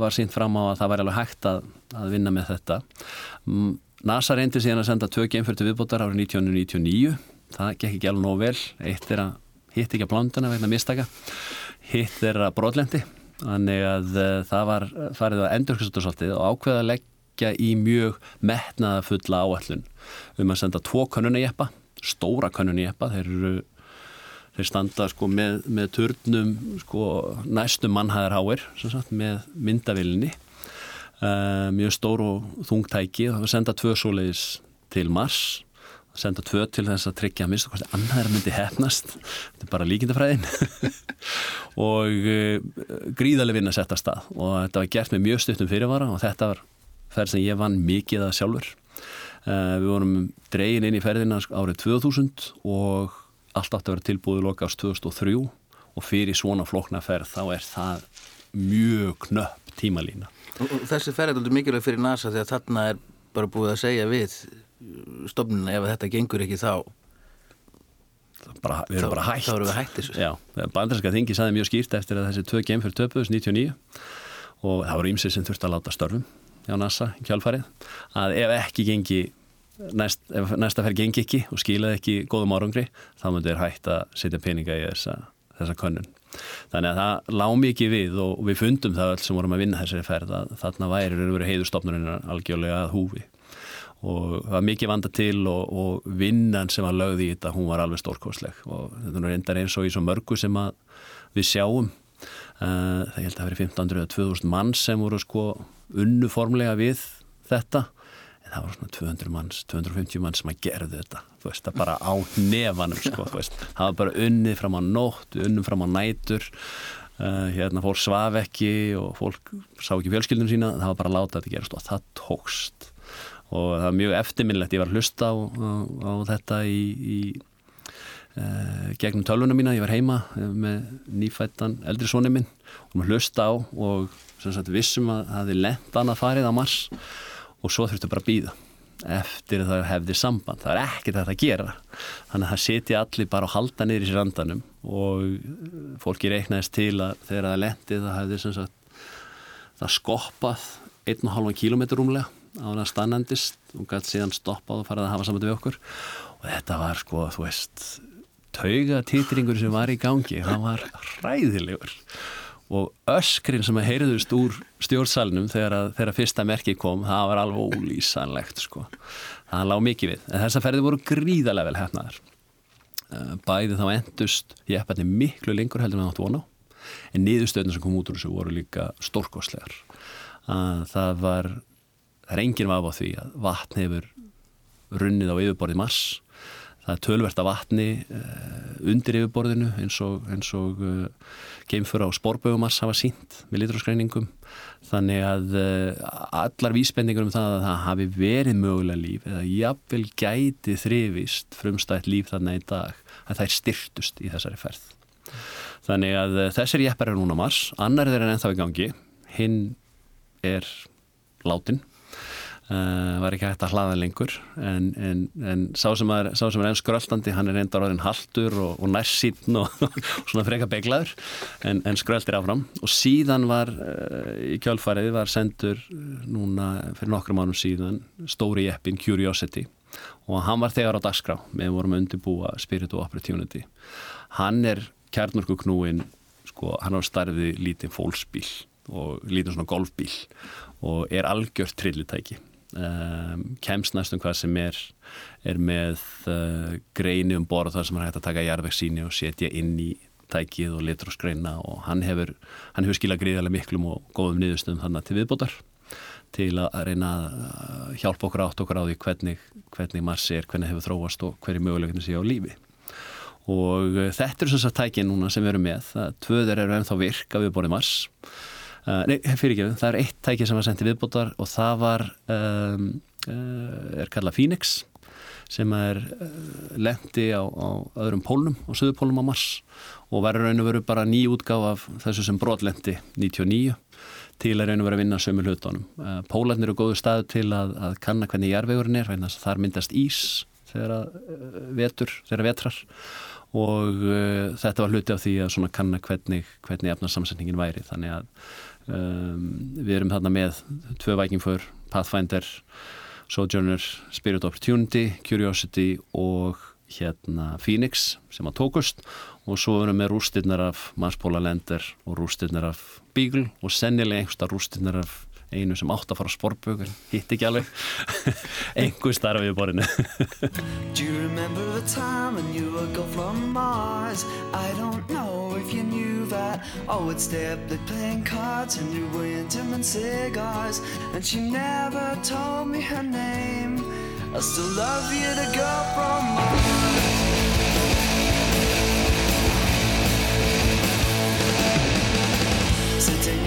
var sínt fram á að það væri alveg hægt að, að vinna með þetta. NASA reyndi síðan að senda tvö geimfjörðu viðbótar árið 1999. Það gekk ekki alveg nóg vel. Eitt er að hitt ekki að blonduna vegna mistaka. Hitt er að brotlendi. Þannig að uh, það var farið að endurkvæmstóðsáltið og ákveða að leggja í mjög metnaða fulla áallun um að senda tvo kannunajeppa, stóra kannunajeppa. Þeir eru þeir standa sko með, með turnum sko næstu mannhæðarháir með myndavillinni uh, mjög stór og þungtæki það var senda tvö svoleiðis til Mars senda tvö til þess að tryggja að mista hvort annar myndi hefnast þetta er bara líkindafræðin. Og uh, gríðarlega vinna setta stað. Og þetta var gert með mjög stuttum fyrirvara og þetta var ferð sem ég vann mikið að sjálfur. Uh, við vorum dregin inn í ferðina árið 2000 og allt átti að vera tilbúið loka ást 2003 og fyrir svona floknaferð þá er það mjög knöpp tímalína.
Og þessi ferð er mikilvæg fyrir NASA að þarna er bara búið að segja við stofnuna ef þetta gengur ekki þá
bara, við erum
Þá-
bara hætt.
þá erum við hætt þessu.
Já, bandarinska þingi saði mjög skýrt eftir að þessi tvö geimfyrir töpuðus 99 og það voru ýmsir sem þurfti að láta störfum hjá NASA í kjálfarið að ef ekki gengi næst, ef næsta ferð gengi ekki og skilaði ekki góðum árangri þá myndi þeir hægt að setja peninga í þessa, þessa könnun. Þannig að það lá mikið við og við fundum það öll sem vorum að vinna þessari ferð að þarna væri heiðurstofnunina algjörlega að húfi og það var mikið vanda til og, og vinnan sem var lögð í þetta hún var alveg stórkostleg. Og þetta er reyndar eins og í svo mörgu sem við sjáum. Uh, það held að það verið 1500 eða 2000 manns sem voru sko unnuformlega við þetta. En það var svona 200 manns, 250 manns sem að gerðu þetta, þú veist, það bara á nefanum sko, þú veist, það var bara unnið fram á nótt, unnum fram á nætur. Uh, hérna fór svaf ekki og fólk sá ekki fjölskyldun sína. Það var bara að láta þetta gerast og það tókst og það var mjög eftirminnlegt, ég var að hlusta á, á, á þetta í, í uh, gegnum tölvuna mína, ég var heima eh, með nýfættan eldri soni minn. Og maður hlusta á og sagt vissum að það hefði lent annað farið á Mars. Og svo þurftu bara að býða eftir að það hefði samband. Það er ekkert að gera. Þannig að það setja allir bara að halda niður í sér andanum. Og fólki reiknaðist til að þegar það lendi það hefði sagt það skoppað 1,5 km rúmlega á hann að stannendist og gæti síðan stoppað og farið að hafa samband við okkur. Og þetta var sko, þú veist tauga titringur sem var í gangi. Það var hræðilegur. Og öskrin sem að heyrðust úr stjórnsalnum þegar, að, þegar fyrsta merki kom, það var alveg ólýsanlegt sko. það lág mikið við. En þessar ferði voru gríðarlega vel hefnaðar Eh, bæði þá endust jepparni miklu lengur heldur en átt vona en niðurstöðna sem kom út úr þessu voru líka stórkostlegar. Að það var það er enginn vaf á því að vatn hefur runnið á yfirborðið Mars. Það er tölvert af vatni uh, undir yfirborðinu eins og, og uh, geimfura á sporbögum Mars hafa sínt með litroskreiningum þannig að uh, allar vísbendingur um það að það hafi verið mögulega líf eða jafnvel gæti þrifist frumstætt líf þannig í dag að það er styrtust í þessari ferð. Þannig að þessir jeppar er núna Mars annar er ennþá í gangi hinn er látin Uh, var ekki hægt að hlaða lengur. En, en, en sá, sem er, er enn skröldandi hann er reyndar orðin haldur og, og nærsýtn og, og svona freka beglaður en, en skröldir áfram. Og síðan var uh, í kjálfarið var sendur uh, núna fyrir nokkrum ánum síðan stóri jeppin Curiosity. Og hann var þegar á dagskrá. Við vorum að undirbúa Spirit of Opportunity. Hann er kjarnorku knúin sko, hann á starfi lítinn fólksbíl og lítinn svona golfbíl og er algjört trillitæki Um, kemst næstum hvað sem er er með uh, greini um borð þar sem hann hægt að taka jarðvegsíni og setja inn í tækið og litur og skreina og hann hefur, hann hefur skilað gríðarlega miklum og góðum niðurstöðum þannig til viðbótar til að reyna að hjálpa okkur átt okkur á því hvernig, hvernig Mars er, hvernig hefur þróast og hverju mögulegni sé á lífi. Og uh, þetta er svona tækið núna sem við erum með, tvöður eru ennþá virka við borðið Mars Uh, nei, fyrir ekki, það er eitt tæki sem var sendið viðbútar og það var um, uh, er kallað Phoenix sem er uh, lendi á, á öðrum pólnum og söðupólnum á Mars og verður raun og veru bara ný útgáf af þessu sem brotlendi 99 til að raun og veru að vinna sömu hlutunum. Pólarnir eru góðu stað til að, að kanna hvernig jarðvegurinn er, þar myndast ís þegar að vetur, þegar að vetrar og þetta var hluti af því að svona kanna hvernig, hvernig efnarsamsetningin væri þannig að um, við erum þarna með tvö vækingför, Pathfinder Sojourner, Spirit Opportunity Curiosity og hérna Phoenix sem að tókust og svo erum við rústirnar af Mars Polar Lander og rústirnar af Beagle og sennilega einhversta rústirnar af einu sem átt að fara á sportbög hitt ekki alveg einhver starfið í borinu
Do you remember the time when you would go from Mars? I don't know if you knew that. Oh, would stay up late playing cards and you were into and cigars. And she never told me her name. I still love you, the girl from Mars. Sitting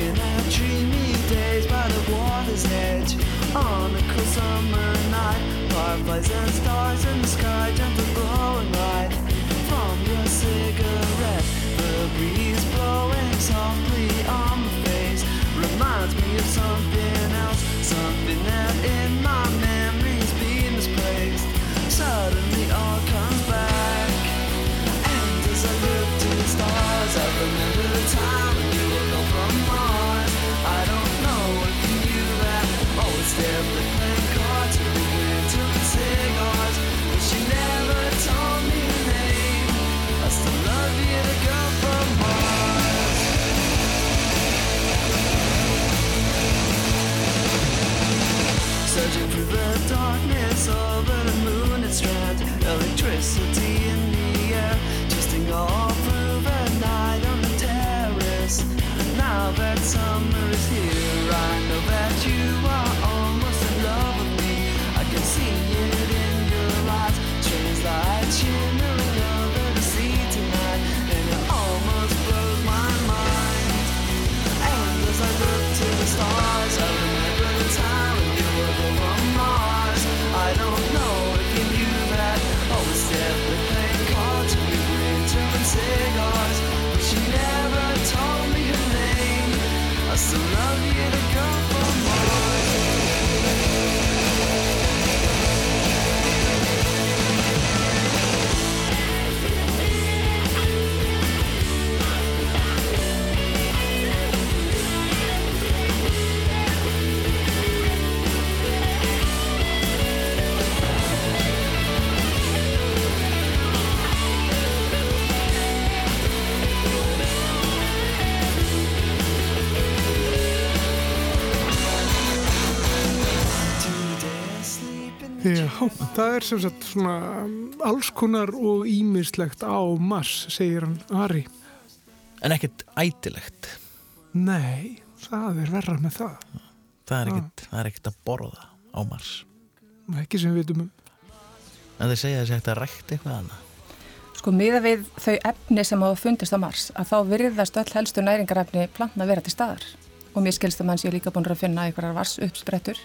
days by the water's edge. On a cool summer night, fireflies and stars in the sky, gentle glowing light from your cigarette. The breeze blowing softly on my face reminds me of something else, something that in my memory's been misplaced. Suddenly all comes back, and as I look to the stars, I
remember. Það er sem sagt svona um, alls konar og ímislegt á Mars, segir hann Ari.
En ekkert ætilegt.
Nei, það er verra með það.
Það er ekkert, það er ekkert að borða á Mars.
Ekki sem við vitum um.
En þeir segja þessi ekkert að rækta eitthvað annað.
Sko miða við þau efni sem hafa fundist á Mars að þá virðast öll helstu næringarefni plantna vera til staðar og mér skilst að mann sé líka búin að finna einhverjar vars uppsprettur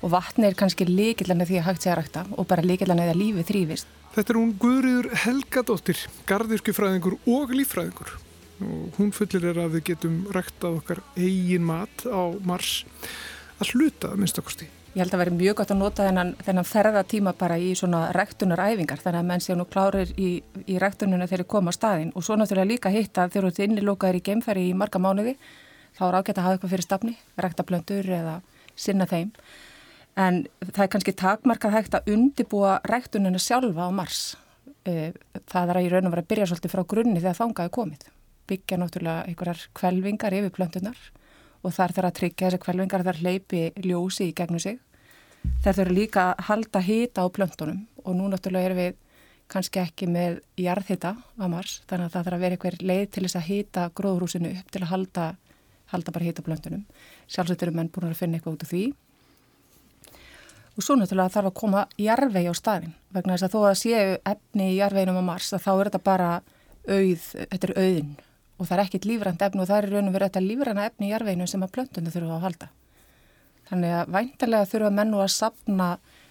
og vatni er kannski líkillan því að hægt að rækta og bara líkillan eða lífi þrýfist.
Þetta er hún Guðriður Helgadóttir, gardirkjufræðingur og líffræðingur. Og hún fullir er að við getum ræktað okkar eigin mat á Mars að hluta að minnstakosti.
Ég held að vera mjög gott að nota þennan, þennan ferðatíma bara í svona ræktunaræfingar þannig að menn sé nú klárir í, í ræktununa þegar þeir koma á staðinn og svo náttúrulega líka hitta þegar þú ert innilokaður í geimfæri í marga mánuði þá er ágætt að hafa eitthvað fyrir stafni, ræktablöndur eða sinna þeim en það er kannski takmarkað hægt að undibúa ræktununa sjálfa á Mars. Eh, það er að í raun og vera að byrja svolítið frá grunni þegar þangaði komið. Byggja náttúrulega einhverjar kvelvingar yfir plöntunar og þar þarf að tryggja þessi kvelvingar þar hleypi ljósi í gegnum sig. Þar þurfa líka að halda hita á plöntunum og nú náttúrulega erum við kannski ekki með jarðhita á Mars þannig að það þarf að vera einhver leið til þess að hita gróðrúsinu upp til að halda, halda bara hita plöntunum. Sjálfsveit eru menn búin að finna eitthvað út af því og svo náttúrulega þarf að koma jarðvegi á staðin vegna þess að þó að séu efni í jarðveginum á Mars að þá er þetta bara auð, þetta er auðin og það er ekkit lífrænt efni og það er raun og verið þetta lífræna efni í jarðveginu sem að plöntunum þurfa að halda. Þannig að væntalega þurfa menn nú að sapna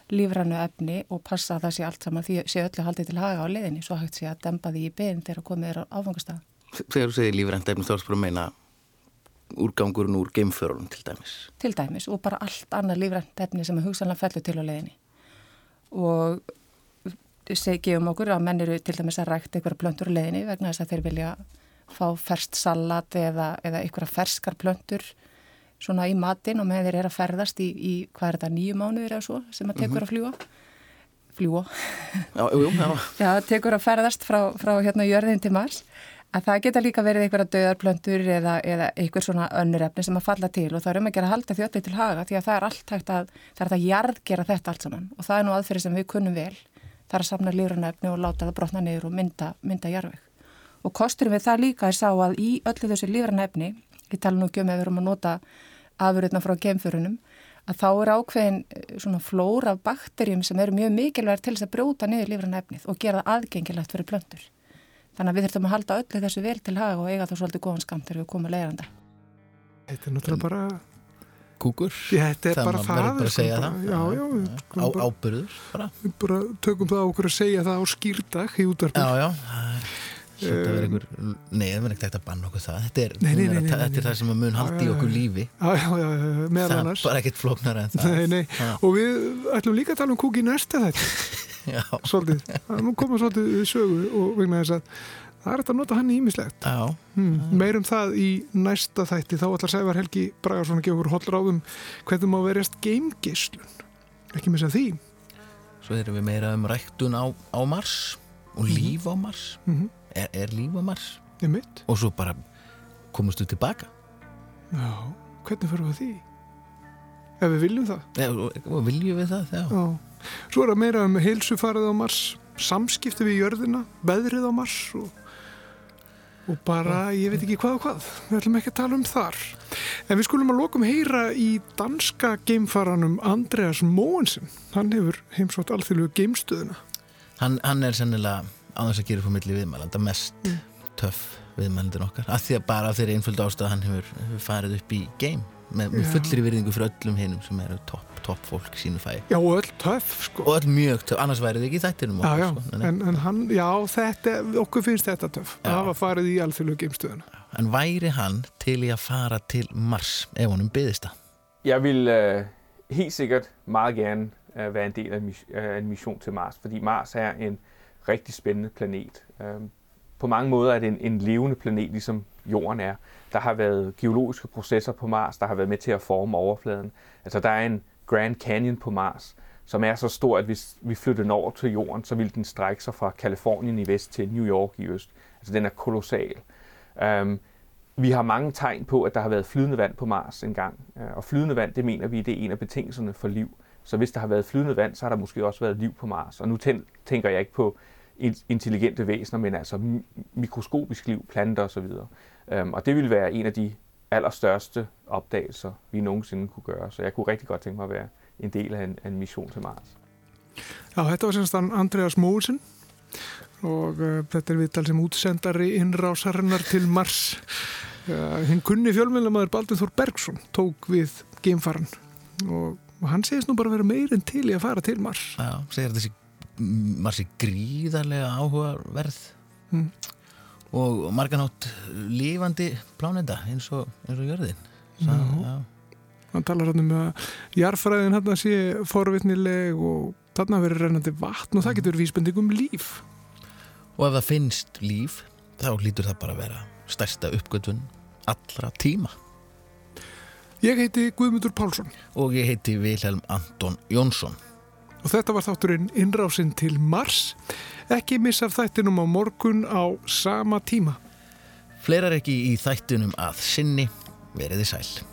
lífrænu efni og passa að það sé allt saman því sé öllu haldið til haga á leiðinni svo hægt sé að dempa því í beðin þegar komið er á áfangastað.
Þegar þú segir lífrænt efni þá er það bara að meina úrgangurinn úr geimförunum til dæmis.
Til dæmis og bara allt annað lífrænt efni sem er hugsanlega fellur til á leiðinni. Og segjum okkur að menn eru til dæmis að rækta einhverja plöntur á leiðinni vegna þess að þeir vilja fá ferst salat eða, eða einhverja ferskar plöntur svona í matinn og með þeir eru að ferðast í, í hvað er þetta, nýju mánuður eða svo sem að tekur að fljúa fljúa
Já, jú, já.
Já, tekur að ferðast frá, frá hérna jörðin til Mars að það geta líka verið einhverja döðarplöntur eða, eða einhver svona önnur efni sem að falla til og það er um að gera halda öllu til haga því að það er allt hægt að, það er að jarðgera þetta allt saman og það er nú aðferði sem við kunnum vel það er að samna lífrana efni og láta það brotna niður og mynda, mynda jarðveg og kosturum við það líka er sá að í öllu þessu lífrana efni, ég tala nú ekki um að við erum að nota afurðna frá gemfurunum að þá er ákveðin eh, svona flóra bakterjum sem eru mjög mikilvægt til þess að brjóta niður lífrana efnið og gera það aðgengilegt fyrir plöntur. Þannig að við þurfum að halda öllu þessu vel til haga og eiga þá svolítið góðan skamt þegar við komum leiranda.
Þetta er náttúrulega bara...
Kúkur.
Já, þetta er
Það
bara
má-
það.
verður bara að
sko,
segja
bara-
það.
Já, já.
Á,
bara-
ábyrður bara.
Við bara tökum það á okkur að segja það á skýrdag í útvarpið.
Já, já. Svo þetta verður einhver, nei, það verður ekkert hægt að banna okkur það. Þetta er,
Nei, nei,
er
nei,
að
nei,
ta-
nei,
þetta er það sem að mun
Já,
haldi
já,
í okkur
já.
lífi.
Já, já, já, já, meðal
Það er
annars.
bara ekkert flóknar en það.
Nei, nei.
Já.
Og við ætlum líka að tala um kúk í næsta þetta. Svolítið. Það koma svolítið við sögu og vegna þess að það er hægt að nota hann í ímislegt. Hmm. Meirum það í næsta þætti. Þá ætlar Sævar Helgi Bragarsson að gefa okkur hollráðum hvernig má verjast geimgislun. Ekki missa því.
Svo erum við meira um ræktun á, á Mars og líf á Mars.
Mhm.
Er, er líf á Mars? Og svo bara við tilbaka.
Já, hvernig fyrir við því? Ef við viljum það.
Og viljum við það? Já.
Já. Svo er það meira um heilsufarið á Mars, samskipti við jörðina, veðrið á Mars og, og bara, ég veit ekki hvað og hvað. Við ætlum ekki að tala um þar. En við skulum að lokum heyra í danska geimfaranum Andreas Mogensen. Hann hefur heimsótt alþjóðlegu geimstöðuna.
Hann, hann er sennilega á þess að gera á milli viðmælanda mest
Mm.
töff viðmælandin okkar. Af því að bara af þeirri einföldu ástæða hann hefur, hefur farið upp í game. Með, með
Já.
fullri virðingu fyrir öllum hinnum sem eru topp top fólk sínu fæ
Já, og öll töff, sko.
og öll mjög töff, annars væri þið ekki í þættinum
Já,
okkar,
já,
sko.
En, en hann, já, þetta, okkur finnst þetta töff.
Já.
Það var farið í alþjóðlegu geimstöðuna.
en væri hann til í að fara til Mars ef honum byðist það
Jeg vil øh, helt sikkert meget gerne øh, være en del af øh, en mission til Mars, fordi Mars er en rigtig spændende planet. Øhm, på mange måder er det en, en levende planet, ligesom Jorden er. Der har været geologiske processer på Mars, der har været med til at forme overfladen. Altså der er en Grand Canyon på Mars, som er så stor, at hvis vi flyttede den over til Jorden, så ville den strække sig fra Kalifornien i vest til New York i øst. Altså den er kolossal. Um, vi har mange tegn på, at der har været flydende vand på Mars engang. Øh, og flydende vand, det mener vi, det er en af betingelserne for liv. Så hvis der har været flydende vand, så har der måske også været liv på Mars. Og nu tænker jeg ikke på intelligente væsener, men altså mi- mikroskopisk liv, planter osv. Øhm, Og det ville være en af de allerstørste opdagelser, vi nogensinde kunne gøre. Så jeg kunne rigtig godt tænke mig at være en del af en, af en mission til Mars.
Já, þetta var semst Andreas Móulsen og uh, þetta er viðtal sem útsendari innrásarinnar til Mars. Uh, hinn kunni fjölmjölamæður Baldur Þór Bergson tók við geimfaran og, og hann segist nú bara vera meirinn til í að fara til Mars.
Já, segir þessi Mars er gríðarlega áhugaverð
Mm.
og marganátt lífandi plánenda eins og, eins og jörðin.
Hann talar hann um að jarfræðin hann sé forvitnileg og þarna verið rennandi vatn og það getur vísbending um líf.
og ef það finnst líf þá lítur það bara að vera stærsta uppgötun allra tíma
Ég heiti Guðmundur Pálsson
og ég heiti Vilhelm Anton Jónsson
og þetta var þátturinn innrásinn til Mars. Ekki missa þættinum á morgun á sama tíma.
Fleirar ekki í þættunum að sinni veriði sæl